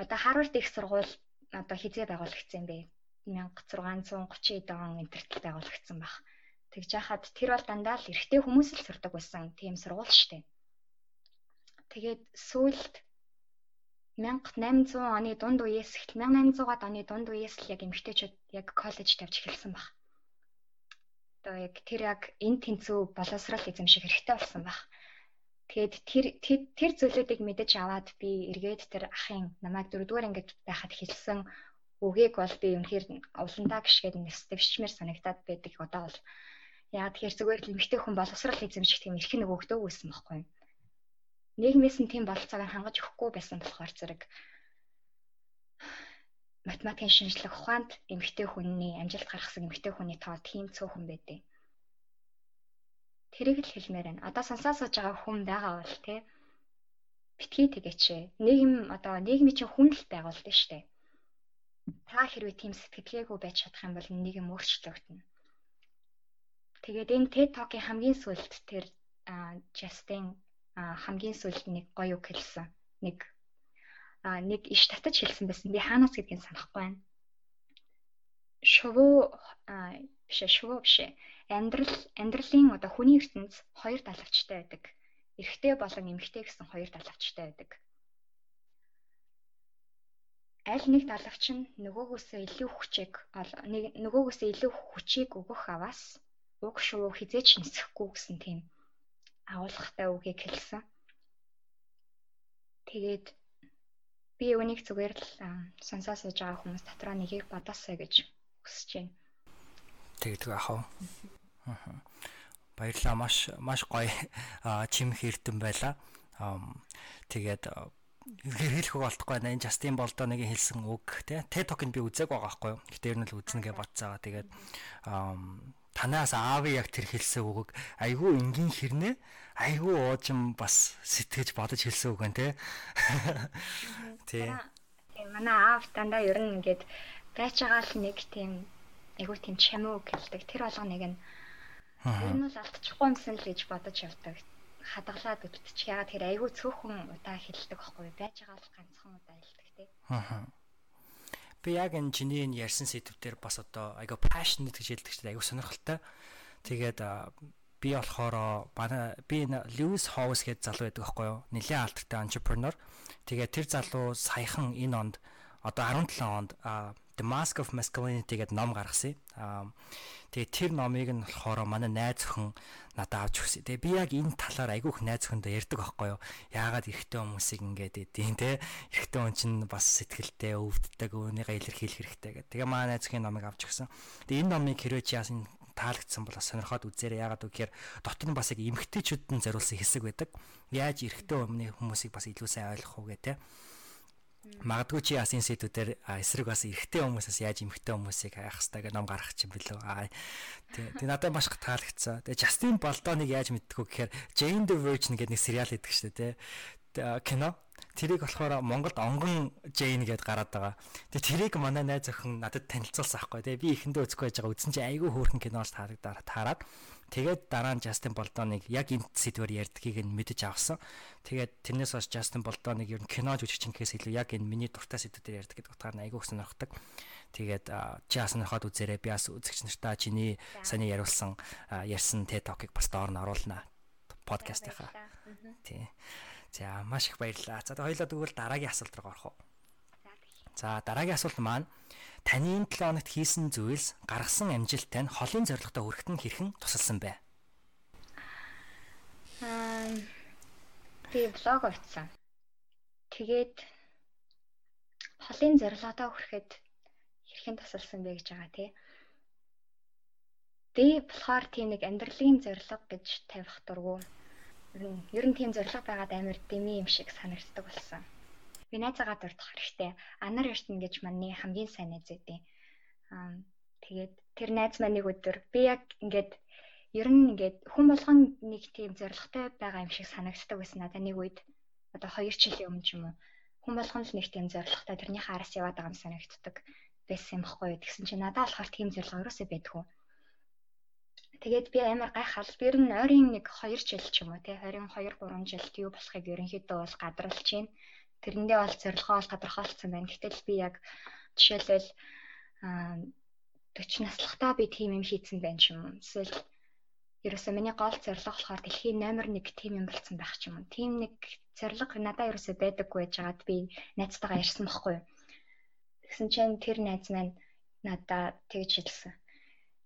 Одоо Харвард их сургууль одоо хизээ байгуулагдсан бэ? 1630 он энтертэл байгуулагдсан баг. Тэгж яхад тэр бол дандаа л эрэгтэй хүмүүс л сурдаг байсан тийм сургууль дээ. Тэгээд сүүлд 1800 оны дунд үеэс эхэл 1800-аад оны дунд үеэс л яг эмэгтэйчүүд яг коллеж тавьж эхэлсэн баг одоо яг тэр яг энэ тэнцүү боловсрал эзэмших хэрэгтэй болсон баг. Тэгээд тэр тэр зүйлүүдийг мэдэж аваад би эргээд тэр ахын намайг дөрөвдүгээр ангид байхад хэлсэн үгийг бол би үнэхээр уландаа гიშгээд нэстэгчмэр санагдаад байдаг одоо бол яа тэгэхээр зүгээр л эмэгтэй хүн боловсрал эзэмших тийм эрх нэг өгдөөг байсан байхгүй юу. Нийгмээс нь тийм болцоог хангаж өгөхгүй байсан болохоор зэрэг математикийн шинжлэх ухаанд эмэгтэй хүний амжилт гаргасан эмэгтэй хүний тоо тийм цөөхөн байдیں۔ Тэрийг л хэлмээр байна. Одоо сонсоод сууж байгаа хүн байгаа бол тий битгий тэгээч. Нийгэм одоо нийгмийн чинь хүн л байгуулдаг шүү дээ. Та хэрвээ тийм сэтгэлгээгүй байж чадах юм бол нийгэм өөрчлөгдөнө. Тэгээд энэ TED Talk-ийн хамгийн сүүлд тэр Justin хамгийн сүүлд нэг гоё үг хэлсэн. Нэг нэг иш татаж хэлсэн байсан. Би хаанаас гэдгийг санахгүй байна. Шувуу биш шувуу биш. Амьдрал амьдралын одоо хүний ертөнц хоёр далавчтай байдаг. Эрэгтэй болон эмэгтэй гэсэн хоёр далавчтай байдаг. Аль нэг далавч нь нөгөөгөөсөө илүү хүчийг нөгөөгөөсөө илүү хүчийг өгөх аваас уг шувуу хизээч нисэхгүй гэсэн тийм агуулгатай үгийг хэлсэн. Тэгээд Би үнийг зүгээр л сонсоо сууж байгаа хүмүүс дотроо нэгийг бодоосэй гэж хүсэж байна. Тэгдэг ах уу. Баярлалаа маш маш гоё чимх эрдэм байла. Тэгээд хэлэх үг болтгой байна. Энэ Justin Bolton-гийн хэлсэн үг тий. TED Talk-ыг би үзег байгаа байхгүй юу. Гэтэ ер нь л үзнэ гэж бодцаага. Тэгээд танаас аавын яг тэр хэлсэн үгийг айгүй энгийн хэрнээ айгүй уужим бас сэтгэж бодож хэлсэн үг байна тий. Тий. Манай аав дандаа ер нь ингээд байж байгаа л нэг тийм айгүй тийм чамуу гэлдэг. Тэр болгоныг нь ер нь л алдчихгүй юмсан л гэж бодож явдаг. Хадгалаад өвтчих. Ягаад тэр айгүй цөөхөн удаа хэлдэг байхгүй байж байгаа л ганцхан удаа хэлдэг тий. Аа. Би яг энэ чиний энэ ярьсан сэдв дээр бас одоо айгүй passionate гэж хэлдэг чинь айгүй сонирхолтой. Тэгээд би болохоор манай би Льюис Хоус гэдэг залуу байдаг байхгүй юу? Нилээн алдартай entrepreneur. Тэгээд тэр залуу саяхан энэ онд одоо 17 онд The Mask of Masculinity гэдэг ном гаргасан. Аа тэгээ тэр номыг нь болохоор манай найз өхөн надад авч өгсөн. Тэгээ би яг энэ талаар айгүйх найз өхөндөө ярьдаг байхгүй юу? Яагаад эрэгтэй хүмүүсийг ингээд идэв те? Эрэгтэй хүн чинь бас сэтгэлтэй өвддөг, өөрийгөө илэрхийлэх хэрэгтэй гэдэг. Тэгээ манай найз өхний номыг авч өгсөн. Тэгээ энэ номыг хэрвээ чи яасан таалагдсан бол сонирхоод үзээрэй. Яагаад гэвэл дотор нь бас яг эмгтээчүүд нь зориулсан хэсэг байдаг. Яаж эрэгтэй хүмүүсийг бас илүү сайн ойлгох уу гэх те магадгүй чи ясын сэдвүүдээр эсрэг бас эрэгтэй хүмүүсээс яаж эмэгтэй хүмүүсийг хайх хэрэгтэй гэх ном гаргах юм билүү. Аа тий надад маш их таалагдсан. Тэгээ Justin Bolton-ыг яаж мэддэг вэ гэхээр Jane the Virgin гэдэг нэг сериал идэг шүү дээ тий. кино Тэрийг болохоор Монголд онгон Jane гэдээ гараад байгаа. Тэгээ тэрийг манай найз охин надад танилцуулсан аахгүй. Тэгээ би эхэндээ үзэхгүй байж байгаа. Үзсэн чинь айгүй хөөрхөн киноос таалагдаад таарад. Тэгээд дараа нь Justin Bolton-ыг яг энэ сэдвээр ярьдгийг нь мэдэж авсан. Тэгээд тэрнээс хойш Justin Bolton-ыг ер нь кино жүжигчнээс илүү яг энэ миний дуртай сэдвээр ярьдаг гэдэг утгаар нь айгүй сонирхдаг. Тэгээд чи бас сонирхоод үзээрэй. Би бас үзэгч нартаа чиний саний яриулсан ярьсан TED Talk-ыг бас доор нь оруулнаа подкастынхаа. Тий. За маш их баярлалаа. За хоёлоо тэгвэл дараагийн асуулт руу орох уу? За дараагийн асуулт маань таны энэ 7 хоногт хийсэн зүйлс гаргасан амжилттай нь холын зорилготой хүрэхэд нь хэрхэн тусалсан бэ? Аа би блог авчихсан. Тэгээд холын зорилготой хүрэхэд хэрхэн тусалсан бэ гэж байгаа тий. Би болохоор тийм нэг амьдралын зорилго гэж тавих дурггүй. Ер нь тийм зорилго байгаад амар дэми юм шиг санагддаг болсон найзаагаа дурдах хэрэгтэй. Анар Эрдэнэ гэж маньны хамгийн сайн найз байдیں۔ Аа тэгээд тэр найз маань нэг өдөр би яг ингээд ер нь ингээд хүн болгон нэг тийм зоригтой байгаа юм шиг санагддаг байсан надад нэг үед одоо 2 жилийн өмнө ч юм уу хүн болгон л нэг тийм зоригтой тэрнийхээ араас яваад байгаа юм санагддаг байсан юм баггүй. Тэгсэн чинь надад болохоор тийм зориг ерөөсөө байдгүй. Тэгээд би амар гайхал. Ер нь ойрын нэг 2 жил ч юм уу тий 22 3 жилд юу болохыг ерөнхийдөө бол гадралж байна тэрэндээ бол зорилгоо бол тодорхойлцсон байна. Гэтэл би яг жишээлбэл 40 наслахтаа би тийм юм хийцэн байна ч юм уу. Эсвэл ерөөсөө миний гол зорилго болохоор дэлхийн номер 1 тим юм болсон байх ч юм уу. Тим нэг зорилго надад ерөөсөө байдаггүй байжгаад би найзтайгаа ярьсан байхгүй юу. Тэгсэн чинь тэр найз маань надад тэгж хэлсэн.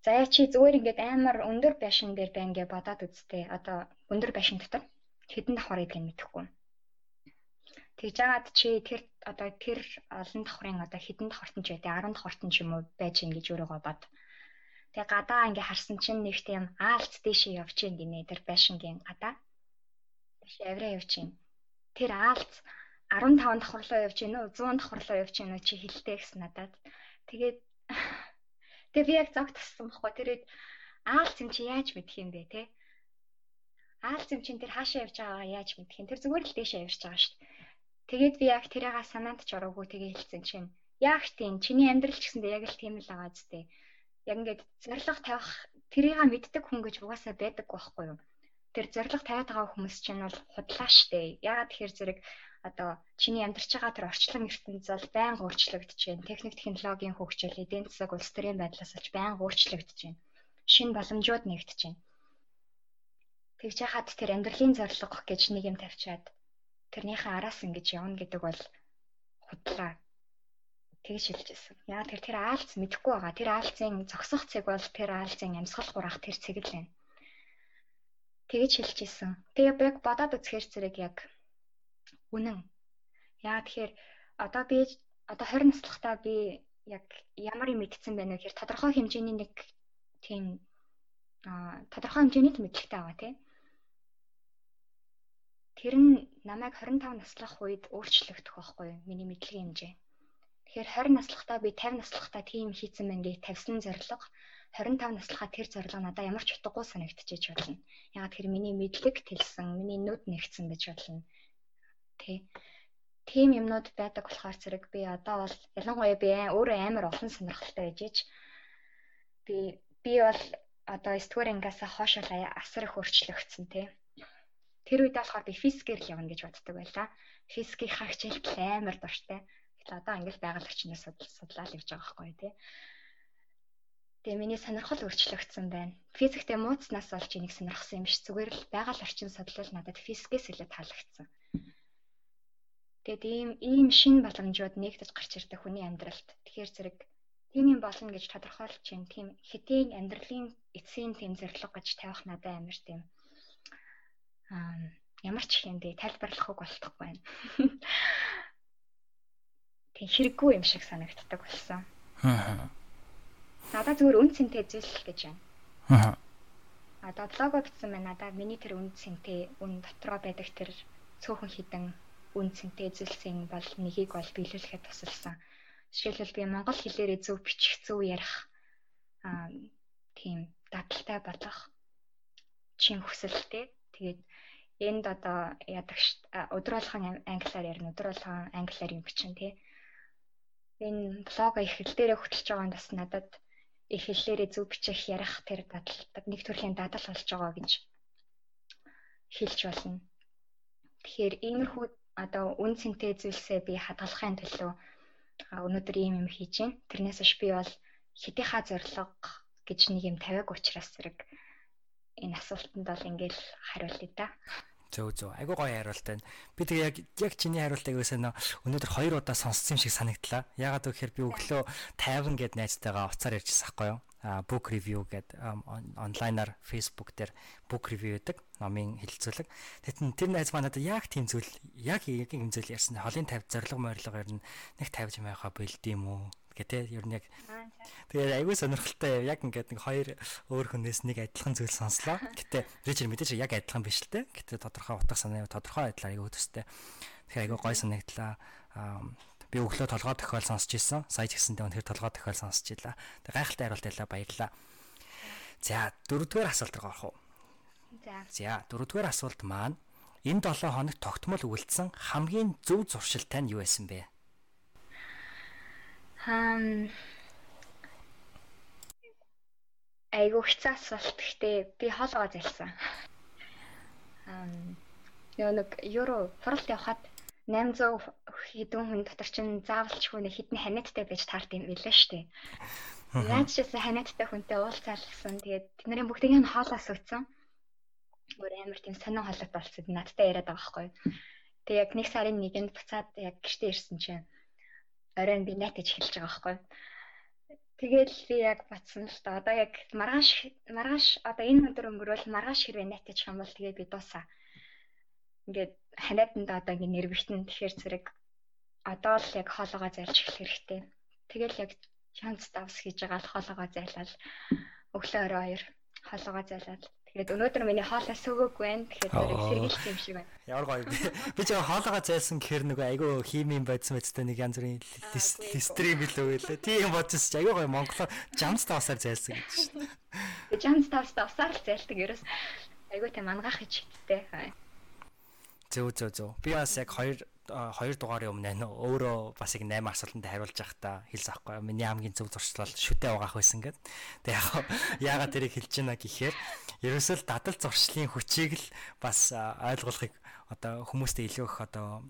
За яа чи зүгээр ингээд амар өндөр байшин дээр байна гэж бодоод үзтээ. Одоо өндөр байшин дотор хэдэн давхар нь мэдэхгүй. Тэгж яагаад чи тэр одоо тэр олон давхрын одоо хэдэн давхартан ч бай, 10 давхартан ч юм уу байж гин гэж өөрийгөө бод. Тэгээ гадаа ингээ харсан чинь нэг тийм аалт дэшээ явж гин гинэ тэр байшингийн гадаа. Тийш авраа явж гин. Тэр аалт 15 давхарлуу явж гин үү 100 давхарлуу явж гин үү чи хэлтэй гэсэн надад. Тэгээд тэгээ би яг зог тассан байхгүй тэрээд аалт юм чи яаж мэдх юм бэ те? Аалт юм чин тэр хаашаа явж байгаагаа яаж мэдх юм? Тэр зүгээр л дэшээ явж байгаа шүү дээ. Тэгээд би яг тэрийгээ санаанд ч ороогүй тэгээ хэлсэн чинь яг тийм чиний амьдрал ч гэсэндээ яг л тийм л байгаа зү. Яг ингээд зориг тавих тэрийгээ мэддэг хүн гэж угаасаа байдаг байхгүй юу? Тэр зориг тавиад байгаа хүмүүс чинь бол худлаа штэ. Ягаад тэгэхээр зэрэг одоо чиний амьдарч байгаа тэр орчлон ертөнц бол байнга өөрчлөгдөж байна. Техник технологийн хөгжил, эдийн засаг, улс төрийн байдлаас олж байнга өөрчлөгдөж байна. Шинэ боломжууд нэгдэж байна. Тэгж яхад тэр амьдралын зорилго гэж нэг юм тавьчаад тэрнийхээ араас ингэж явна гэдэг бол худлаа тэгж хэлжсэн. Яа тэр тэр аалц мэдэхгүй байгаа. Тэр аалцын зогсох цэг бол тэр аалцын амьсгал гурах тэр цэг л байна. Тэгж хэлжсэн. Тэгээ яг бодоод үзэхэр зэрэг яг үнэн. Яа тэгэхээр одоо би одоо 20 наслахтаа би яг ямар юм мэдсэн байна вэ гэхээр тодорхой хэмжээний нэг тийм тодорхой хэмжээний мэдлэгтэй байгаа тийм Тэр нь намайг 25 наслах үед өөрчлөгдөх байхгүй? Миний мэдлэгийн хэмжээ. Тэгэхээр 20 наслахтаа би 50 наслахтаа тийм хийцэн байна гэж тавьсан зорилго 25 наслахаа тэр зорилго надад ямар ч утгагүй санагдчихэж байна. Ягаад тэр миний мэдлэг тэлсэн, миний нүд нэгдсэн гэж болно. Тэ. Тийм юмнууд байдаг болохоор зэрэг би одоо бол ялангуяа би өөрөө амар олон сонирхолтой байж ич би би бол одоо 9 дугаар ангиас хойш асар их өөрчлөгдсөн тий. Тэр үед болохоор би физикээр л явна гэж боддог байлаа. Физикийн хагчилт амар дуртай. Гэтэл одоо англи байгаль орчныг судлаад явж байгаа байхгүй тий. Тэгээ миний сонирхол өөрчлөгдсөн байна. Физиктэй мууцнаас олж энийг сонирхсан юм биш. Зүгээр л байгаль орчин судлал надад физикээс илүү таалагдсан. Тэгээд ийм ийм шин боломжууд нэгдэж гарч ирдэг хүний амьдралд. Тэгэхээр зэрэг тийм юм болно гэж тодорхойлж чинь тийм хэтийн амьдралын эцсийн зорилго гэж тавих надад амар тийм ямар ч хэмдэ тайлбарлах үг болтохгүй байна. Тийм хэрэггүй юм шиг санагддаг болсон. Аа. Надад зүгээр үн цэнтэй зүйл гэж байна. Аа. А додлого гэсэн мэн надад миний тэр үн цэнтэй үн дотроо байдаг тэр цөөхөн хідэн үн цэнтэй зүйлсийн бол нэгийг бол биелүүлэхэд тусалсан. Жишээлбэл би монгол хэлээрээ зөв бичих, зөв ярих аа тийм дадалтай болох чин хүсэлтэй. Тэгээд энд одоо яадаг өдөр болгон англиар ярина, болгон англиар юм бичин тий. Энэ блог их хэл дээрээ хөтлөж байгаа нь бас надад их хэллээрээ зөв бичих, ярих тэр дадал нэг төрлийн дадал болж байгаа гэж хэлж болно. Тэгэхээр иймэрхүү одоо үн цэнтэй зүйлсээ би хадгалахын төлөө өнөөдөр ийм юм хийж байна. Тэрнээс биш би бол хитийнхаа зориг гэж нэг юм тавиаг учраас зэрэг энэ асуултанд бол ингээл хариулъя да. Зөв зөв. Айгуу гоё хариулт байна. Би тэгээ яг яг чиний хариултыг өсөө нөө өнөөдөр хоёр удаа сонссон юм шиг санагдлаа. Ягаад гэвэл би өглөө 50 гэд найзтайгаа уцаар ярьжсэн байхгүй юу? Book review гэдэг онлайнаар Facebook дээр book review гэдэг номын хэлэлцүүлэг. Тэгтэн тэр найз манад яг тийм зүйл яг яг юм зүйл ярьсан. Холын 50 зориг морилго ер нь нэг 50 юм яхаа бэлд юм уу гэдэг ер нь яг тэгээд айгүй сонирхолтой яг ингээд нэг хоёр өөр хүнээс нэг адилхан зүйл сонслоо. Гэтэ Ричард мэдээж яг адилхан биш л те. Гэтэ тодорхой утга санаа тодорхой байдлаар айгүй төстэй. Тэгэхээр айгүй гой санагдлаа би өглөө толгой тохиол сонсч ирсэн. Сая ч гэсэнтэй өнөхөр толгой тохиол сонсч илаа. Тэг гайхалтай хариулт байлаа баярлаа. За дөрөвдүгээр асуулт руу орох уу? За. За дөрөвдүгээр асуулт маань энэ 7 хоног тогтмол үлдсэн хамгийн зөв зуршил тань юу байсан бэ? Хам айгу хэцүү асуулт гэхдээ би хоолгоо залсан. Ам нэг евро форлт явхад 800 хэдэн хүн дотор чинь заавалч хүн хэдэн ханиадтай байж таард юм билээ штэ. Яаж ч гэсэн ханиадтай хүнтэй уулзаалсан. Тэгээд тэдний бүгдийг нь хоолоос өгсөн. Өөр амар тийм сонин хоолой болцсон. Надтай яриад байгаа байхгүй. Тэг яг нэг сарын нэгэнд буцаад яг гэртээ ирсэн чинь оройн би найтаж хэлж байгаа байхгүй. Тэгэл би яг батсан л та одоо яг маргааш маргааш одоо энэ өдөр өнгөрөөл маргааш хэрвээ найтаж юм бол тэгээ би дуусаа ингээд ханиаданд одоо ингээд нэрвэгтэн тэгэхээр зэрэг одоо л яг хоолоогоо зайлж эхлэх хэрэгтэй. Тэгэл яг шанс давс хийж байгаа л хоолоогоо зайлал өглөө орой хоёр хоолоогоо зайлал Тэгээд өнөөдөр миний хоолой сөгөөгүй байна. Тэгэхээр зэрэг сэргийлсэн юм шиг байна. Ямар гоё. Би ч хоолойгоо зайлсан гэхэр нөгөө айгүй химийн бодсон мэдтэй нэг янз бүрийн листрим билүү гэлээ. Тийм бодсон ч айгүй гоё монголоор жамс тавсаар зайлсан гэж шүү дээ. Жамс тавсаар усаар л зайлдаг ерөөс айгүй тийм ангаах гэж хиттэй. Зөө зөө зөө. Би бас яг хоёр хоёр дугаарын өмнө өөрөө бас яг 8 асуултанд хариулж явахдаа хэлсэн аахгүй. Миний хамгийн зөв зуршлал шүтээ угаах байсан гэд. Тэг яг яагаад тэрийг хэлж байна гэхээр ерөөсөө л дадал зуршлын хүчийг л бас ойлгуулахыг одоо хүмүүстээ илүү их одоо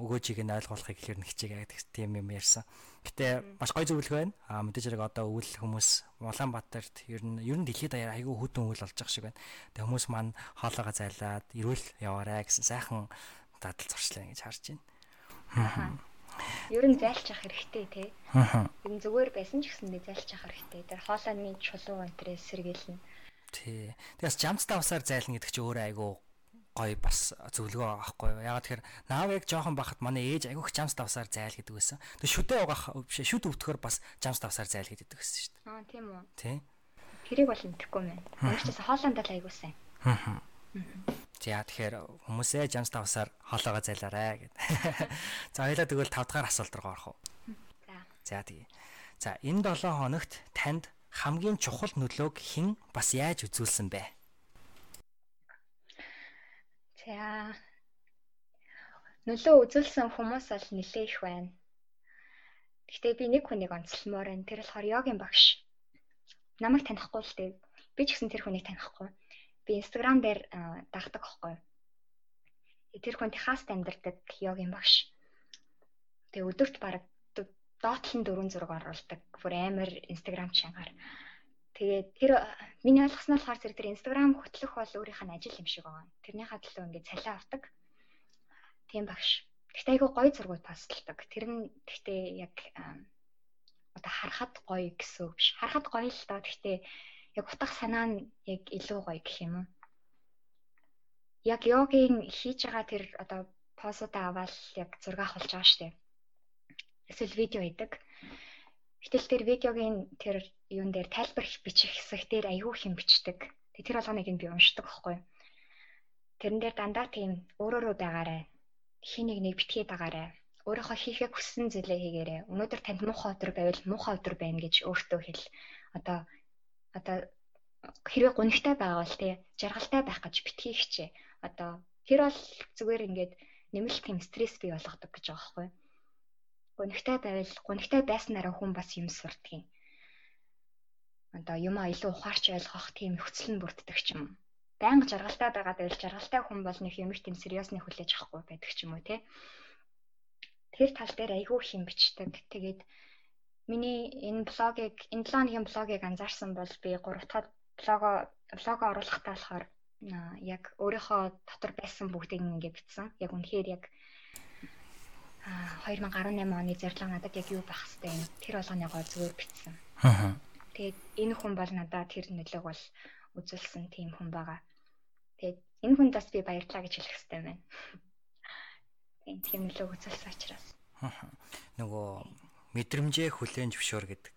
өгөөжийг нь ойлгуулахыг ихэр нь хичээгээд тийм юм ярьсан. Гэтэ маш гоё зөвлөгөө байна. А мэдээж хэрэг одоо өвөл хүмүүс Улаанбаатарт ер нь ер нь дэлхийд даяар айгүй хөдөн өвөл болж байгаа шиг байна. Тэгээ хүмүүс маань хоолоогоо зайлаад эрүүл яваарай гэсэн сайхан дадал зуршлаа гэж харж байна. Ер нь зайлж авах хэрэгтэй тий. Ер нь зүгээр байсан ч гэсэн зайлж авах хэрэгтэй. Тэр хоолойны чулуу өнтрээ сэргийлнэ. Тий. Тэгээс жамцтай усаар зайлна гэдэг чинь өөрөө айгүй гоё бас зөвлөгөө байгаа байхгүй юу. Ягаад тэгэхээр наав яг жоохон бахад манай ээж айгүйх жамс давсаар зайл гэдэг байсан. Тэг шүдэ угаах биш шүд өвдөхөр бас жамс давсаар зайл гэдэг байсан шүү дээ. Аа тийм үү. Тий. Тэрийг бол мэдэхгүй мэн. Өөрчөөс хоолонд л айгуусан. Аа. За тэгэхээр хүмүүсээ жамс давсаар хоолоогоо зайлаарэ гэд. За хоёлаа тэгвэл 5 дахь асуулт руу орох уу. За. За тэгээ. За энэ 7 хоногт танд хамгийн чухал нөлөөг хэн бас яаж үзүүлсэн бэ? За. Нөлөө үзүүлсэн хүмүүс бол нэлээ их байна. Гэхдээ би нэг хүнийг онцлмоор байна. Тэр болохоор йогийн багш. Намайг танихгүй л дээ. Би ч гэсэн тэр хүнийг танихгүй. Би Instagram дээр дагдаг байхгүй. Тэр хүн Техаст амьдардаг йогийн багш. Тэгээ өдөрт бараг доотлон дөрвөн зураг оруулдаг. Бүр амар Instagram чангаар. Тэгээд тэр миний ойлгосноор болохоор зэрэг тэр Instagram хөтлөх бол өөрийнх нь ажил юм шиг байгаа. Тэрнийхээ төлөө ингээд цалин авдаг. Тийм багш. Гэхдээ айгүй гоё зургууд постолдог. Тэр нь гэхдээ яг одоо харахад гоё гэсэн үг биш. Харахад гоё л доо. Гэхдээ яг утга санаа нь яг илүү гоё гэх юм уу? Яг йогийн хийж байгаа тэр одоо позуудаа аваад яг зураг авах болж байгаа штеп. Эсвэл видео хийдэг. Гэтэл тэр видеогийн тэр юун дээр тайлбар бичих хэсэг дээр аягүй хэм бичдэг. Тэгээ тэр болгоныг нь би уншдаг байхгүй. Тэрэн дээр дандаа тийм өөрөөрөө байгаарай. Хин нэг нэг битгий дагаарай. Өөрийнхөө хийхээ хүссэн зүйлээ хийгээрэй. Өнөөдөр танд муухай өдөр байвал муухай өдөр байна гэж өөртөө хэл. Одоо одоо хэрвээ гонигтай байгаа бол тий жаргалтай байх гэж битгий хичээ. Одоо тэр бол зүгээр ингээд нэмэлт тийм стресс бий болгодог гэж байгаа байхгүй. Гонигтай байвал гонигтай байснараа хүн бас юм сурдгийг. Одоо юмаа илүү ухаарч ойлгох тийм хөцөл нь бүрддэг ч юм. Байнга жаргалтай байгаад байвал жаргалтай хүн бол нэг юм их тийм сериосны хүлээж авахгүй байдаг ч юм уу тий. Тэр тал дээр айгүй хэм бичдэг. Тэгээд миний энэ блогийг энэ 7 хоногийн блогийг анзаарсан бол би 3 дахь блого блого оруулахдаа болохоор яг өөрийнхөө дотор байсан бүгдийг ингээ бичсэн. Яг үнэхээр яг 2018 оны зарлага надад яг юу байх хэвтэй юм. Тэр болгоныгоо зүгээр бичсэн. Аа. Тэгээд энэ хүн бол надад тэр нөлөөг бол үзүүлсэн тийм хүн байгаа. Тэгээд энэ хүнд бас би баярлалаа гэж хэлэх хэвтэй байна. Тийм тийм нөлөөг үзүүлсэн учраас. Аа. Нөгөө мэдрэмжээ хүлээн зөвшөөр гэдэг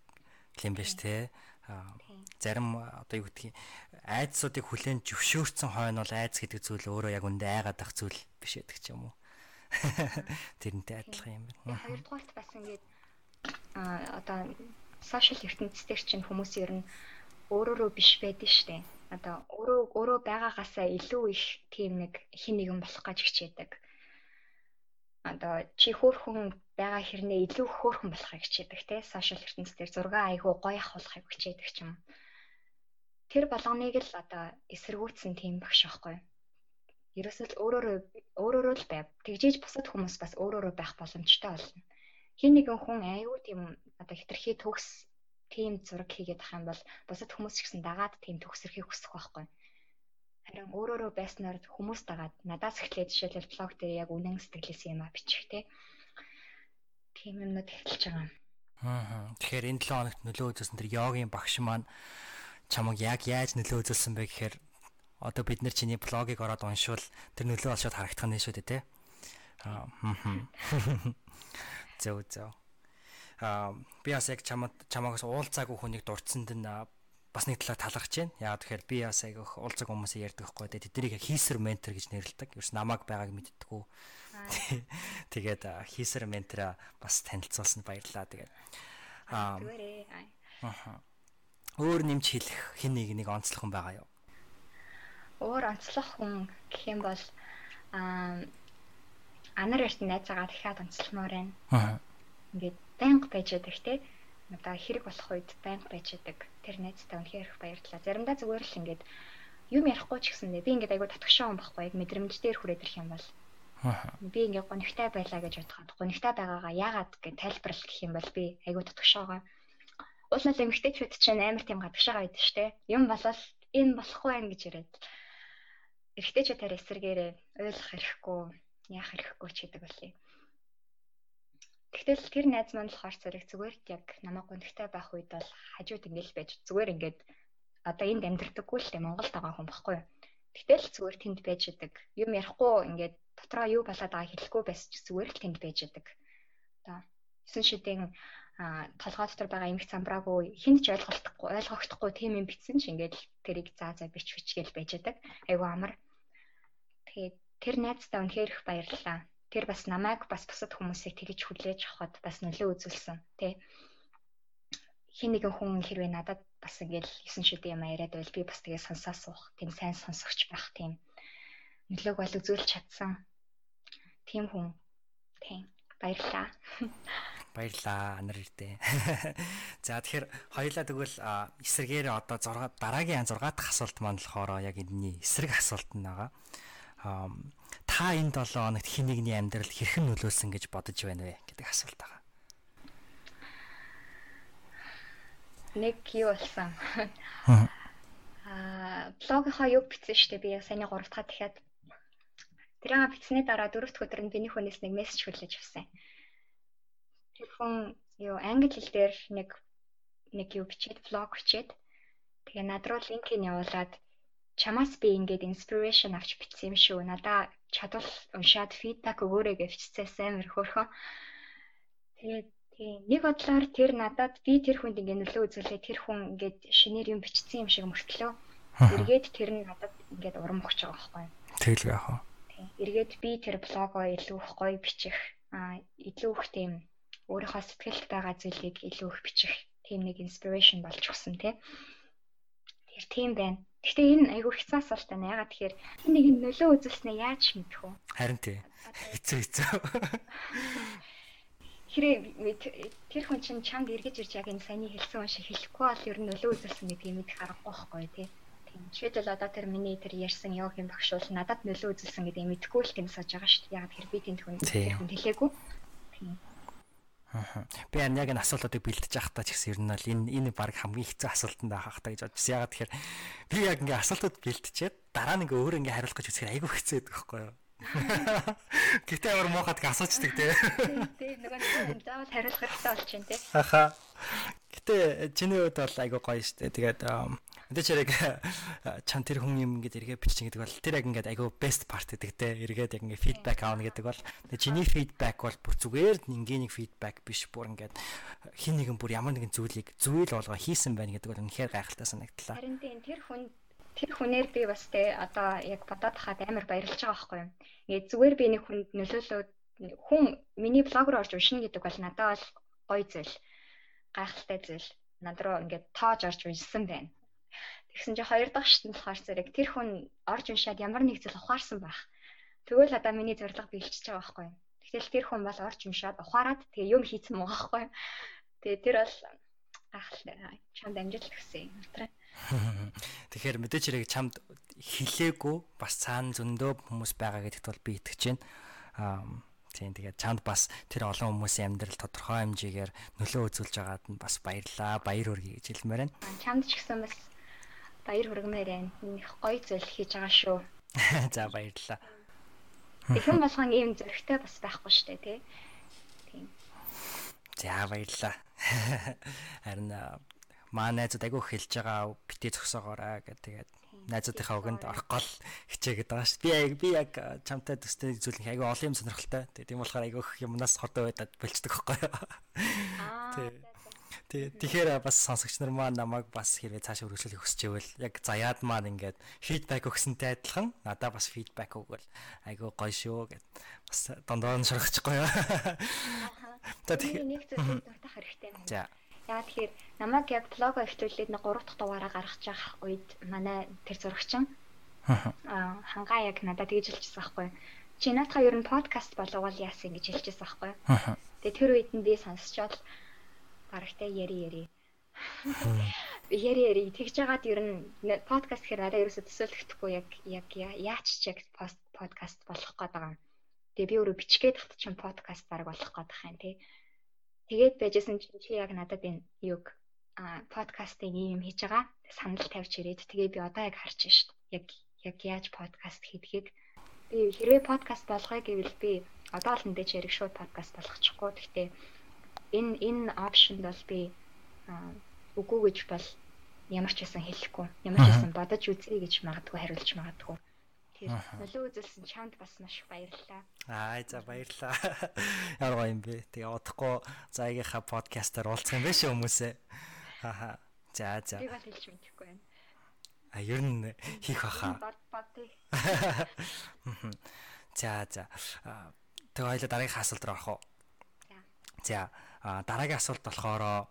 юм биш те. Аа зарим одоо юу гэдгийг айдсуудыг хүлээн зөвшөөрсөн хойно бол айдс гэдэг зүйл өөрөө яг үндэ айгаад ах зүйл биш гэдэг ч юм уу. Тэрнтэй адилхан юм байна. Хоёрдугаарт бас ингээд а одоо сошиал ертөнцийн чинь хүмүүс ер нь өөрөөрөө биш байдэн штэ. Одоо өөрөө өөрөө байгаагаасаа илүү их тийм нэг хин нэгэн болох гэж хичээдэг. Одоо чи хөөхөн байгаа хэрнээ илүү хөөхөн болохыг хичээдэг те. Сошиал ертөнцийн зураг айгуу гоё авахыг хичээдэг ч юм. Тэр болгоныг л одоо эсэргүүцсэн тийм багш аахгүй. Ерөөсөө л өөрөөрөө өөрөөрөө л байв. Тэгжээж бусад хүмүүс бас өөрөөрөө байх боломжтой болно. Хин нэгэн хүн аюу тийм одоо хитрхи төгс тийм зураг хийгээд ах юм бол бусад хүмүүс ч гэсэн дагаад тийм төгсөрхийг хүсэх байхгүй. Харин өөрөөрөө байснаар хүмүүс дагаад надаас эхлээд жишээлбэл блог дээр яг үнэн сэтгэлээс юм а бичих те. Тийм юмнууд эхэлж байгаа. Аа. Тэгэхээр энэ 7 хоногт нөлөө үзүүлсэн тэр йогийн багш маань чамаг яг яаж нөлөө үзүүлсэн бэ гэхээр одоо бид нар чиний блогийг ороод уншвал тэр нөлөө олшоод харагдах нь шүү дээ тий. Аа. Зөө зөө. Аа би бас яг чамд чамаагаас уулзаагүй хүнийг дурдсанд нь бас нэг талаар талархаж байна. Яагаад тэгэхээр би бас яг уулзаг хүмүүсээ ярьдаг байхгүй дээ. Тэднийг хийсэр ментор гэж нэрлэдэг. Ерөөс намайг байгааг мэддэггүй. Тэгээд хийсэр ментора бас танилцуулсанд баярлалаа. Тэгээд аа. Өөр нэмж хэлэх хэн нэг нэг онцлог хүн байгаа юу? Өөр онцлог хүн гэх юм бол аа анар эрт найзаагаа дахиад онцлмоор байна. Аа. Ингээд байнга байж байдаг те. Одоо хэрэг болох үед байнга байж байдаг. Тэр найзтай үнэхээр их баярлалаа. Заримдаа зүгээр л ингээд юм ярихгүй ч гэсэндээ би ингээд айгуу татгшаа хүн байхгүй яг мэдрэмж дээр хүрээд ирэх юм бол би ингээ гонигтай байлаа гэж бодоход гонигтай байгаагаа яагаад гэж тайлбарлах гэх юм бол би айгуу татгшаагаа уулнаас эмгтээчүүд чинь амар тийм гадагшаага байдаг штэ. Юм болол энэ болохгүй байх гэж яриад. Эрэгтэйчүүдээр эсэргээрээ ойлгох хэрэггүй, яах хэрэггүй ч гэдэг болъё. Тэгтэл тэр найз маань болохоор зэрэг зүгээр яг намайг гонхтой байх үед бол хажууд ингээл байж зүгээр ингээд одоо энд амьдрдаггүй л дээ Монголд байгаа хүн баггүй юу. Тэгтэл зүгээр тэнд байж идэг. Юм ярихгүй ингээд дотроо юу болоод байгааг хэлэхгүй байсан ч зүгээр л тэнд байж идэг. Одоо 9 шидийн толгой дотор байгаа эмх замбраагүй хүнд ч ойлголтгүй ойлгогдохгүй тийм юм битсэн ч ингээд тэрийг заа заа бич бич гэж байж байгаа. Айгу амар. Тэгээд тэр найзтай үнэхээр их баярлалаа. Тэр бас намайг бас бусад хүмүүсийг тэгж хүлээж авахд бас нөлөө үзүүлсэн тий. Хин нэгэн хүн хэрвээ надад бас ингээд 9 шидийн юм яриад байвал би бас тэгээ сонсоо суух, тийм сайн сонсогч байх тийм нөлөөг бол үзүүлж чадсан. Тийм хүн. Тийм. Баярлалаа. Баярлаа анар ирдэ. За тэгэхээр хоёлаа тэгвэл эсрэгээр одоо 6 дараагийн 6 дахь асуулт маань болохоор яг энэний эсрэг асуулт нь байгаа. Та энэ 7 хоногт хин нэгний амьдралд хэрхэн нөлөөлсөн гэж бодож байна вэ гэдэг асуулт байгаа. нэг юу болсон. Аа, блогийнхаа юу бичсэн шүү дээ. Би саяны 3 дахь дахиад тэрийг бичсний дараа дөрөвт өдөр нь биний хүнээс нэг мессеж хүлээж авсан. Тэр хүн юу англи хэл дээр нэг нэг юу бичээд блог бичээд тэгээ над руу линкийг явуулаад чамаас би ингээд инспирэшн авч бичсэн юм шүү. Надаа чадвал уншаад фидбек өгөөрэй гэж бичсэн амар хөөрхөн. Тэгээд тийм нэг бодлоор тэр надад би тэр хүнд ингээд нөлөө үзүүлээ тэр хүн ингээд шинээр юм бичсэн юм шиг мөртлөө. Эргээд тэр нь надад ингээд урам өгч байгаа байхгүй юу? Тэгэл яах вэ? Эргээд би тэр блогоо илүү их гоё бичих аа илүү их тийм өөрийнхөө сэтгэлд байгаа зүйлийг илүү их бичих тийм нэг инспирэшн болж өгсөн тий. Тэр тийм байна. Гэхдээ энэ айгүй асуулт байна. Ягаад тэгэхээр нэг нөлөө үзүүлснээ яаж мэдэх вэ? Харин тий. Хэцүү хэцүү. Хэрэг тэр хүн чинь чамд эргэж ирж яг энэ саяны хэлсэн хүн шиг хэлэхгүй бол ер нь нөлөө үзүүлсэн гэдгийг мэдэх аргагүй байхгүй тий. Тийм. Жишээлбэл одоо тэр миний тэр ярьсан йогийн багш бол надад нөлөө үзүүлсэн гэдгийг мэдэхгүй л тийм сууж байгаа шүү дээ. Яг тэр би тэнд хүн тэр хүн хэлээгүй. Тийм. Би яг энэ асуултуудыг бэлдэж явахдаа ч гэсэн ер нь л энэ энэ баг хамгийн хэцүү асуултанд байхаа гэж бодчихсон. Ягаад тэгэхээр би яг ингээ асуултууд бэлтжээд дараа нь ингээ өөр ингээ хариулах гэж үзэхээр айгүй хэцүү байдаг байхгүй юу? Гэтэ ямар муухад асуучдаг тий. Тий нөгөө нэг заавал хариулах хэрэгтэй болж байна тий. Аха. Гэтэ чиний хувьд бол айгүй гоё штэ. Тэгээд Энд ч яг чам тэр хүн юм ингээд эргээ бичиж гэдэг бол тэр яг ингээд айгүй best part гэдэг те эргээд яг ингээд feedback аавна гэдэг бол чиний feedback бол бүр зүгээр ингээник feedback биш бүр ингээд хин нэгэн бүр ямар нэгэн зүйлийг зүйл болгоо хийсэн байна гэдэг бол үнэхээр гайхалтай санагдлаа. Харин тийм тэр хүн тэр хүнээр би бас те одоо яг бодоод хаад амар баярлж байгаа байхгүй юу. Ингээд зүгээр би нэг хүнд нөлөөлөөд хүн миний блог руу орж уншина гэдэг бол надад бол гоё зүйл гайхалтай зүйл над руу ингээд тоож орж уншсан байна. Тэгсэн чи хоёр дахь шатнд болохоор зэрэг тэр хүн орж уншаад ямар нэг зүйл ухаарсан байх. Тэгвэл одоо миний зорилго биелчихэж байгаа байхгүй юу? Тэгтэл тэр хүн бол орж уншаад ухаарад тэгээ юм хийцэн мөн байхгүй юу? Тэгээ тэр бол гахалтай чамд амжилт өгсөн юм. Тэгэхээр мэдээч хэрэг чамд хилээгүй бас цаана зөндөө хүмүүс байгаа гэдэгт бол би итгэж байна. Аа тийм тэгээд чамд бас тэр олон хүмүүсийн амьдрал тодорхой хэмжээгээр нөлөө үзүүлж байгаад нь бас баярлаа. Баяр хүргэе гэж хэлмээр байна. Чамд ч гэсэн бас баяр хүргэмээр байна. Их гоё зүйл хийж байгаа шүү. За баярлалаа. Тэгхэн болгон ийм зөрөгтэй бас байхгүй шүү дээ, тий. Тийм. За баярлалаа. Харин маа найзууд айгүй хэлж байгаа битээ зөксөгоорой гэх тэгээд найзуудынхаа өгөнд орох гол хичээгээд байгаа шүү. Би яг би яг чамтай төстэй зүйлэх айгүй олон юм сонирхолтой. Тэгээд тийм болохоор айгүй юмнаас хордоо байдаг болцдог байхгүй юу. Аа. Тий. Тэгэхээр бас сонсогч нар маань намайг бас хэрвээ цаашаа өргөжлөх хүсч ивэл яг заяад маань ингээд фидбек өгсөнтэй адилхан надаа бас фидбек өгвөл айгүй гоё шүү гэд бас дондоо нь шорохчихгүй юу. За тэгэхээр нэг зүйл дуртах хэрэгтэй байна. За. Яа тэгэхээр намайг яг блого ихтүүлээд нэг 3 дахь дугаараа гаргаж явах үед манай тэр зурагчин аа хангаа яг надад тэгж хэлчихсэн байхгүй. Чи наатаа ер нь подкаст болов уу яасан гэж хэлчихсэн байхгүй. Тэгээ тэр үед нь би сонсчоод гарагтай яри яри. Яри яри тэгж жагаад ер нь подкаст гэхээр арай ерөөсө төсөөлөгдөхгүй яг яг яач ч яг подкаст болох гээд байгаа юм. Тэгээ би өөрөө бичгээд татчихсан подкаст баг болох гээд байгаа юм тий. Тэгээд байжсэн чинь чи яг надад энэ юг а подкастыг ийм хийж байгаа санал тавьж ирээд тэгээ би одоо яг харж байна шүү дээ. Яг яг яаж подкаст хийдгийг би хэрвээ подкаст болгоё гэвэл би одоо л энэ дээр шууд подкаст болгочихгүй. Гэхдээ энэ энэ опшнд бол би үгүй гэж бол ямар ч байсан хэлэхгүй. Ямар ч байсан бодож үзье гэж магадгүй хариулж магадгүй. Тэр нөлөө үзүүлсэн чамд бас маш их баярлалаа. Аа за баярлалаа. Ямар гоё юм бэ. Тэгээ удахгүй заагийнхаа подкастаар уулзах юм биш хүмүүсээ. Хаа. За за. Би бол хэлж мэдэхгүй байна. А ер нь хийх баха. За за. Тэгээ хоёлаа дараагийн асуулт руу орох уу? За дараагийн асуулт болохоор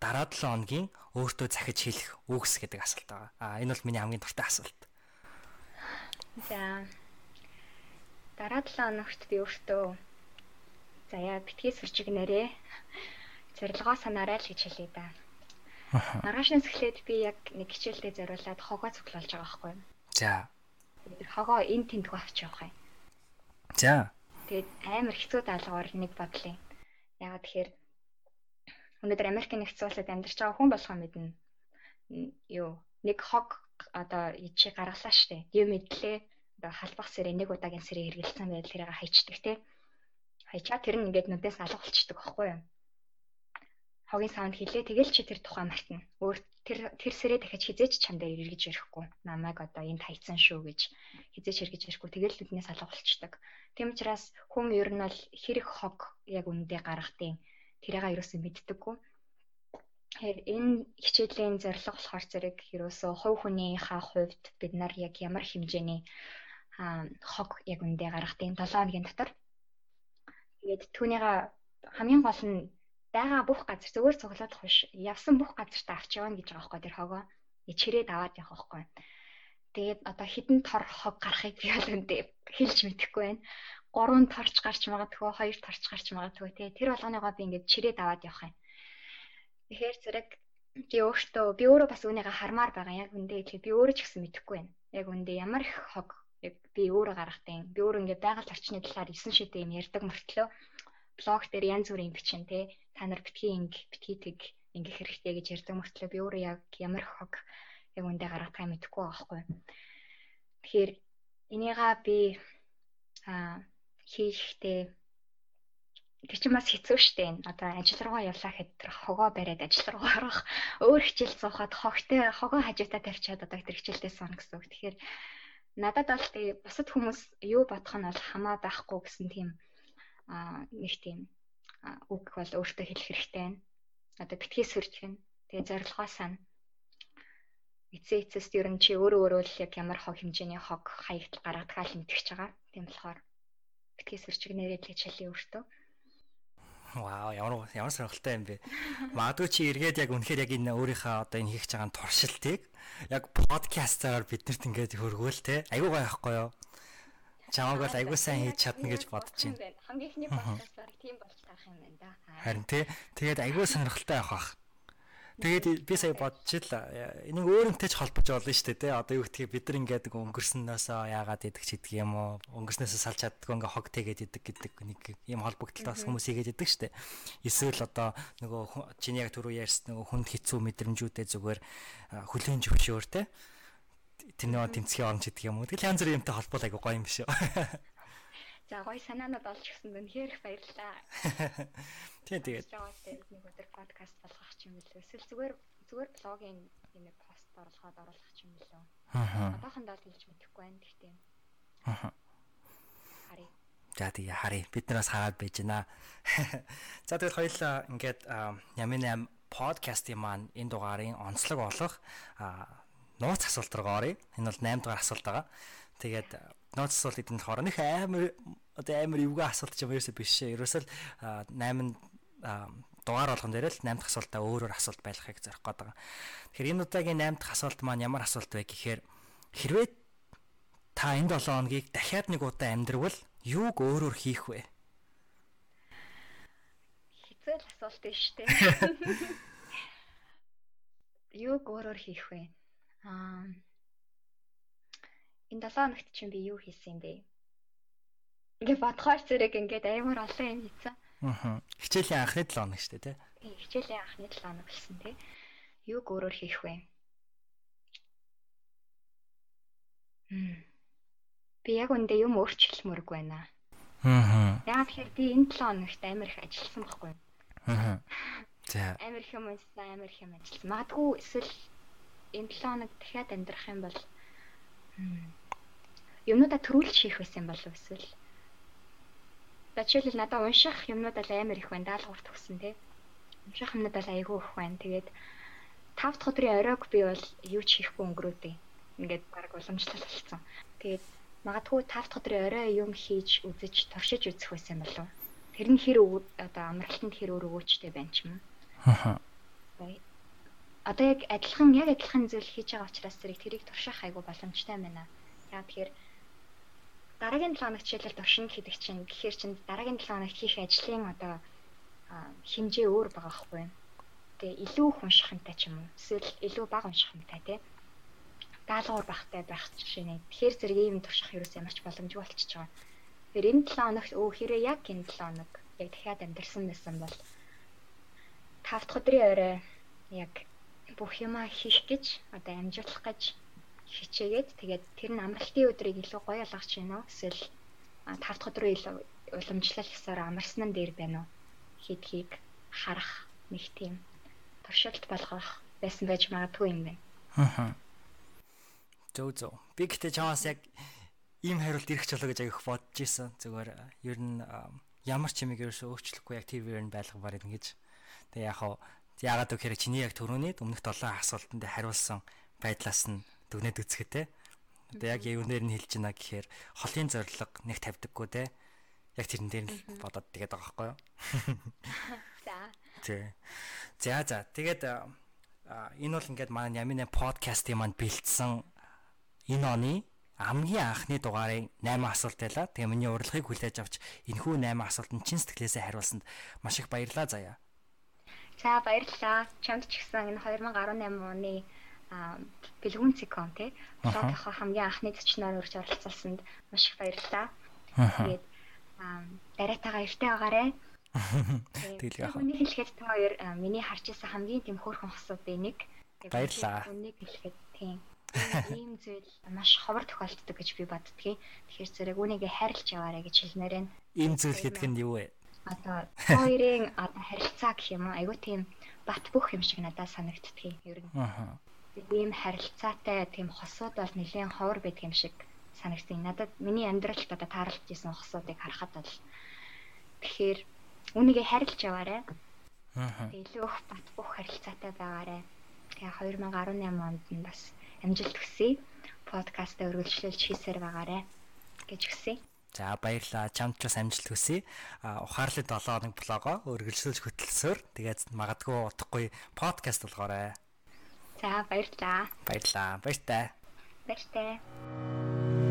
дараа 7 хоногийн өөртөө захиж хэлэх үгс гэдэг асуулт байгаа. А энэ бол миний хамгийн дуртай асуулт. За дараа 7 хоногт би өөртөө за яа битгий сурчигнэрээ зорилгоо санаарай л гэж хэлээ да. Маргаашнаас эхлээд би яг нэг хичээлдээ зориулаад хогоо цуглуулж байгаа байхгүй юу? За. Хогоо энэ тентгүү авч явах юм. За. Тэгээд амар хэцүү даалгавар нэг бодлоо. Ягаад тэгэхээр өнөөдөр Америк нэгдсэн улсад амьдарч байгаа хүн болгоо мэднэ. Юу нэг хог одоо чи гаргалаа штэ. Юу мэдлээ. Одоо халбах сэрээ нэг удаагийн сэрээ хэргэлцсэн байл тэрийг хайчдаг те. Хайчаа тэр нь ингээд нүдээс алга болчдөг байхгүй юу? Хогийн саунд хэлээ тэгэл чи тэр тухай мартна. Өөр тэр тэр сэрээ дахиж хизээч чам дээр эргэж ирэхгүй. Намайг одоо энд хайцсан шүү гэж хизээч эргэж ирэхгүй тэгэл нүднээс алга болчдөг. Тэм учраас хүн ер нь бол хэрэг хог яг үндэ гаргахтын тэрийг ерөөсөө мэддэггүй. Тэгэхээр энэ хичээлийн зорилго болохоор зэрэг ерөөсөө хувь хүнийхээ хувьд бид нар яг ямар хэмжээний хог яг үндэ гаргахтын 7 хоногийн дотор тэгээд түүнийга хамгийн гол нь байгаа бүх газар зөвөр цуглаадах биш. Явсан бүх газартаа авч явна гэж байгаа байхгүй тэр хогоо. Чирээд аваад явах байхгүй. Тэгээд одоо хідэн тор хог гарахыг би бол үндэ хэлж мэдэхгүй байна. Гурван торч гарч магадгүй хоёр торч гарч магадгүй. Тий тэр болгоныгоо би ингээд чирээд аваад явах юм. Тэгэхээр зэрэг би өөртөө би өөрөө бас үүнийгээ хармаар байгаа. Яг үндэ тэгэхээр би өөрөө ч гэсэн мэдэхгүй байна. Яг үндэ ямар их хог яг би өөрөө гаргахтай би өөрөө ингээд байгаль орчны талаар 9 шидэ юм ярьдаг мөртлөө блог дээр янз бүрийн бичин тий та нар битгий инг битгий тэг ингэх хэрэгтэй гэж ярьдаг мөртлөө би өөрөө яг ямар хог яг үндэ гаргахаа мэдэхгүй байхгүй. Тэгэхээр энийгаа би а хийхдээ тэр чинь бас хэцүү шттэ. Одоо ажил руугаа явлаа гэхэд тэр хогоо бариад ажил руу орох, өөр хичээл суухад хогтой хогоо хажуудаа тавьчаад одоо тэр хичээлдээ суuna гэсэн үг. Тэгэхээр надад бол тэгээ бусад хүмүүс юу бодох нь бол хамаа байхгүй гэсэн тийм нэг тийм үг бол өөртөө хэлэх хэрэгтэй байна. Одоо битгий сүрж гин. Тэгээ зорилгоо сан. Эцээ эцэст ер нь чи өөрөө өөрөө л яг ямар хог хэмжээний хог хаягдл гаргадгаа л мэдчихэж байгаа. Тийм болохоор битгий сүрчиг нэрээ л хичээлээ өөртөө. Вау, ямар ямар сонирхолтой юм бэ. Магадгүй чи эргээд яг үнэхээр яг энэ өөрийнхөө одоо энэ хийх байгаа туршилтыг яг подкастаар биднэрт ингээд хөргөөл те. Айгуу гоё байхгүй юу? Чамаг бол айгуу сайн хийж чадна гэж бодож байна. Хамгийн ихний подкаст баг тийм болж таах юм байна да. Харин тий. Тэгээд айгуу сонирхолтой явах бах. Тэгээд би сая л энийг өөрөнтэй ч холбож болно шүү дээ тий. Одоо юу гэдгийг бид нар ингээд өнгөрснөөсөө яагаад идэх ч идэх юм уу? Өнгөрснөөсөө салж чаддгүй ингээ хог тэгээд идэх гэдэг нэг юм холбогдлолтоос хүмүүс игээд идэх шүү дээ. Эсвэл одоо нөгөө чиний яг түрүү ярьсан нөгөө хүнд хэцүү мэдрэмжүүдээ зүгээр хүлээн зөвшөөр тий тэрний тэмцхийн оромж гэдэг юм уу. Тэгэл янз бүрийн юмтай холбоол айгу гоё юм шүү. За гоё санаанууд олж өгсөн үнэхээр их баярлалаа. Тий тэгээд нэг өдөр подкаст болгох юм билүү. Эсвэл зүгээр зүгээр блогийн нэг пост оруулахад оруулах юм билүү. Аа. Одоохондоо хэлж мэдэхгүй байна гэхдээ. Аа. Хари. За тэгээ харъя. Бид нараас хараад байж гинэ. За тэгэл хоёулаа ингээд Ямин 8 подкастын маань энэ дугаарын онцлог болох нууц асуулт руу оръё. Энэ бол 8 дахь асуулт байгаа. Тэгээд нууц асуулт эдэнд болохоор нөх амар одоо амар эвгүй асуулт ч юм ерөөсөө биш шээ. Ерөөсөө л 8 дугаар болгон дээр л 8 дахь асуултаа өөрөөр асуулт байлгахыг зорих гээд байгаа. Тэгэхээр энэ удаагийн 8 дахь асуулт маань ямар асуулт вэ гэхээр хэрвээ та энэ 7 хоногийг дахиад нэг удаа амьдрвал юуг өөрөөр хийх вэ? Хэцүү асуулт биш үү? Юуг өөрөөр хийх вэ? Аа энэ 7 хоногт чинь би юу хийсэн юм бэ? Ингээ бодхоор зэрэг ингээд аймар олон юм хийсэн. Аа. Хичээлийн анхны 7 хоног шүү дээ, тий. Хичээлийн анхны 7 хоног гэсэн тий. Юуг өөрөөр хийх вэ? Хм. Би яг үндэ юм өөрчлөлмөргүй байна. Аа. Яг тэгэхээр би энэ 7 хоногт амар их ажилласан байхгүй. Аа. За. Амар их юм ажилласан, амар их юм ажилласан. Магадгүй эсвэл энэ 7 хоног дахиад амьдрах юм бол юмнуудаа төрүүлж хийх байсан болов эсвэл За жишээлбэл надад унших юмнууд л амар их байна. Даалгавар төгсөн тий. Унших юмнууд л айгүй их байна. Тэгээд 5 дахь өдрийн оройг би бол юу ч хийхгүй өнгөрөөдөө. Ингээд баг уламжлал болсон. Тэгээд магадгүй 5 дахь өдрийн орой юм хийж үзэж туршиж үзэх байсан болов. Тэр нь хэр одоо амралтанд хэр өөр өгөөчтэй байна ч юм. Аа одоо яг адилхан яг адилхан зүйл хийж байгаа учраас зэрэг тэрийг турших айгу боломжтой байна. Яг тэгэхээр дараагийн 7 хоногт жишээлбэл туршин гэдэг чинь гэхээр чинь дараагийн 7 хоногт хийх ажлын одоо хэмжээ өөр байгаа хгүй. Тэгээ илүү их унших юмтай ч юм уу. Эсвэл илүү бага унших юмтай тий. Даалгавар багтай байх жишээ нэ. Тэгэхээр зэрэг ийм турших ерөөс ямарч боломжгүй болчихж байгаа. Тэгэхээр энэ 7 хоногт өө хэрэг яг энэ 7 хоног яг дахиад амьдэрсэн байсан бол 5 5 дахь өдрийн орой яг бүх юма хийх гэж одоо амжуулах гэж хичээгээд тэгээд тэр нь амралтын өдрийг илүү гоё болгож байна уу эсвэл 5 дахь өдрөө илүү уламжлал ёсоор амарсан нь дээр байна уу хийдгийг харах нэг тийм туршилт болгох байсан байж магадгүй юм байна. Аа. Зөө зөө. Би гэтээ чамаас яг ийм хариулт ирэх ч болоо гэж аявих бодож исэн. Зүгээр ер нь ямар ч юм ерөөсөө өөрчлөхгүй яг тэр вэр нь байлгамаар юм гэж. Тэгээ яг хаа яагаад гэхээр чиний яг төрөний өмнөх 7 асуултанд хариулсан байдлаас нь дүгнээд үзэхэ те. Тэгээ яг юунээр нь хэлж байна гэхээр холын зориг нэг тавьдаггүй те. Яг тэрэн дээр нь бодоод тэгээд байгаа байхгүй юу? За. Тий. За за. Тэгээд энэ бол ингээд маань Ямины подкастын маань бэлдсэн энэ оны хамгийн анхны дугаарын 8 асуулт байлаа. Тэгээ миний урилгыг хүлээж авч энэхүү 8 асуултанд чин сэтгэлээсээ хариулсанд маш их баярлалаа заяа. За баярлалаа. Чамд ч гэсэн энэ 2018 оны бэлгүүн цикон тий блогийнхоо хамгийн анхны зочноор урьж оролцуулсанд маш их баярлалаа. Тэгээд дараатаага эртээ байгаарэ. Тэгэл яах вэ? Миний хэлэхэд та хоёр миний харж исэн хамгийн тийм хөөрхөн асуудыг нэг баярлаа. Үнийг хэлэхэд тийм ийм зүйл маш ховор тохиолддог гэж би боддгийн. Тэгэхээр зэрэг үүнийгээ хайрлаж яваарэ гэж хэлмээр байна. Ийм зүйл гэдэг нь юу вэ? Одоо хоёрын одоо харилцаа гэх юм? Айгу тийм бат бөх юм шиг надад санагддгийг ер нь. Аа. Тийм харилцаатай тийм хосууд бол нэлийн ховор байдаг юм шиг санагдсан. Надад миний амьдралд одоо таарлаж исэн хосуудыг харахад бол тэгэхээр үүнийгээ хайрлаж яваарэ. Аа. илүү их бат бөх харилцаатай байгаарэ. Тэгээ 2018 онд нь бас амжилт хүсье. Подкастаа үргэлжлүүлж хийсээр байгаарэ гэж хүсье. За баярлалаа. Чамд ч бас амжилт хүсье. Ухаарлын 7 хоног блогоо үргэлжлүүлж хөтлсөөр тэгээд магадгүй утгагүй подкаст болгоорой. За баярлалаа. Баярлалаа. Баяртай. Баяртай.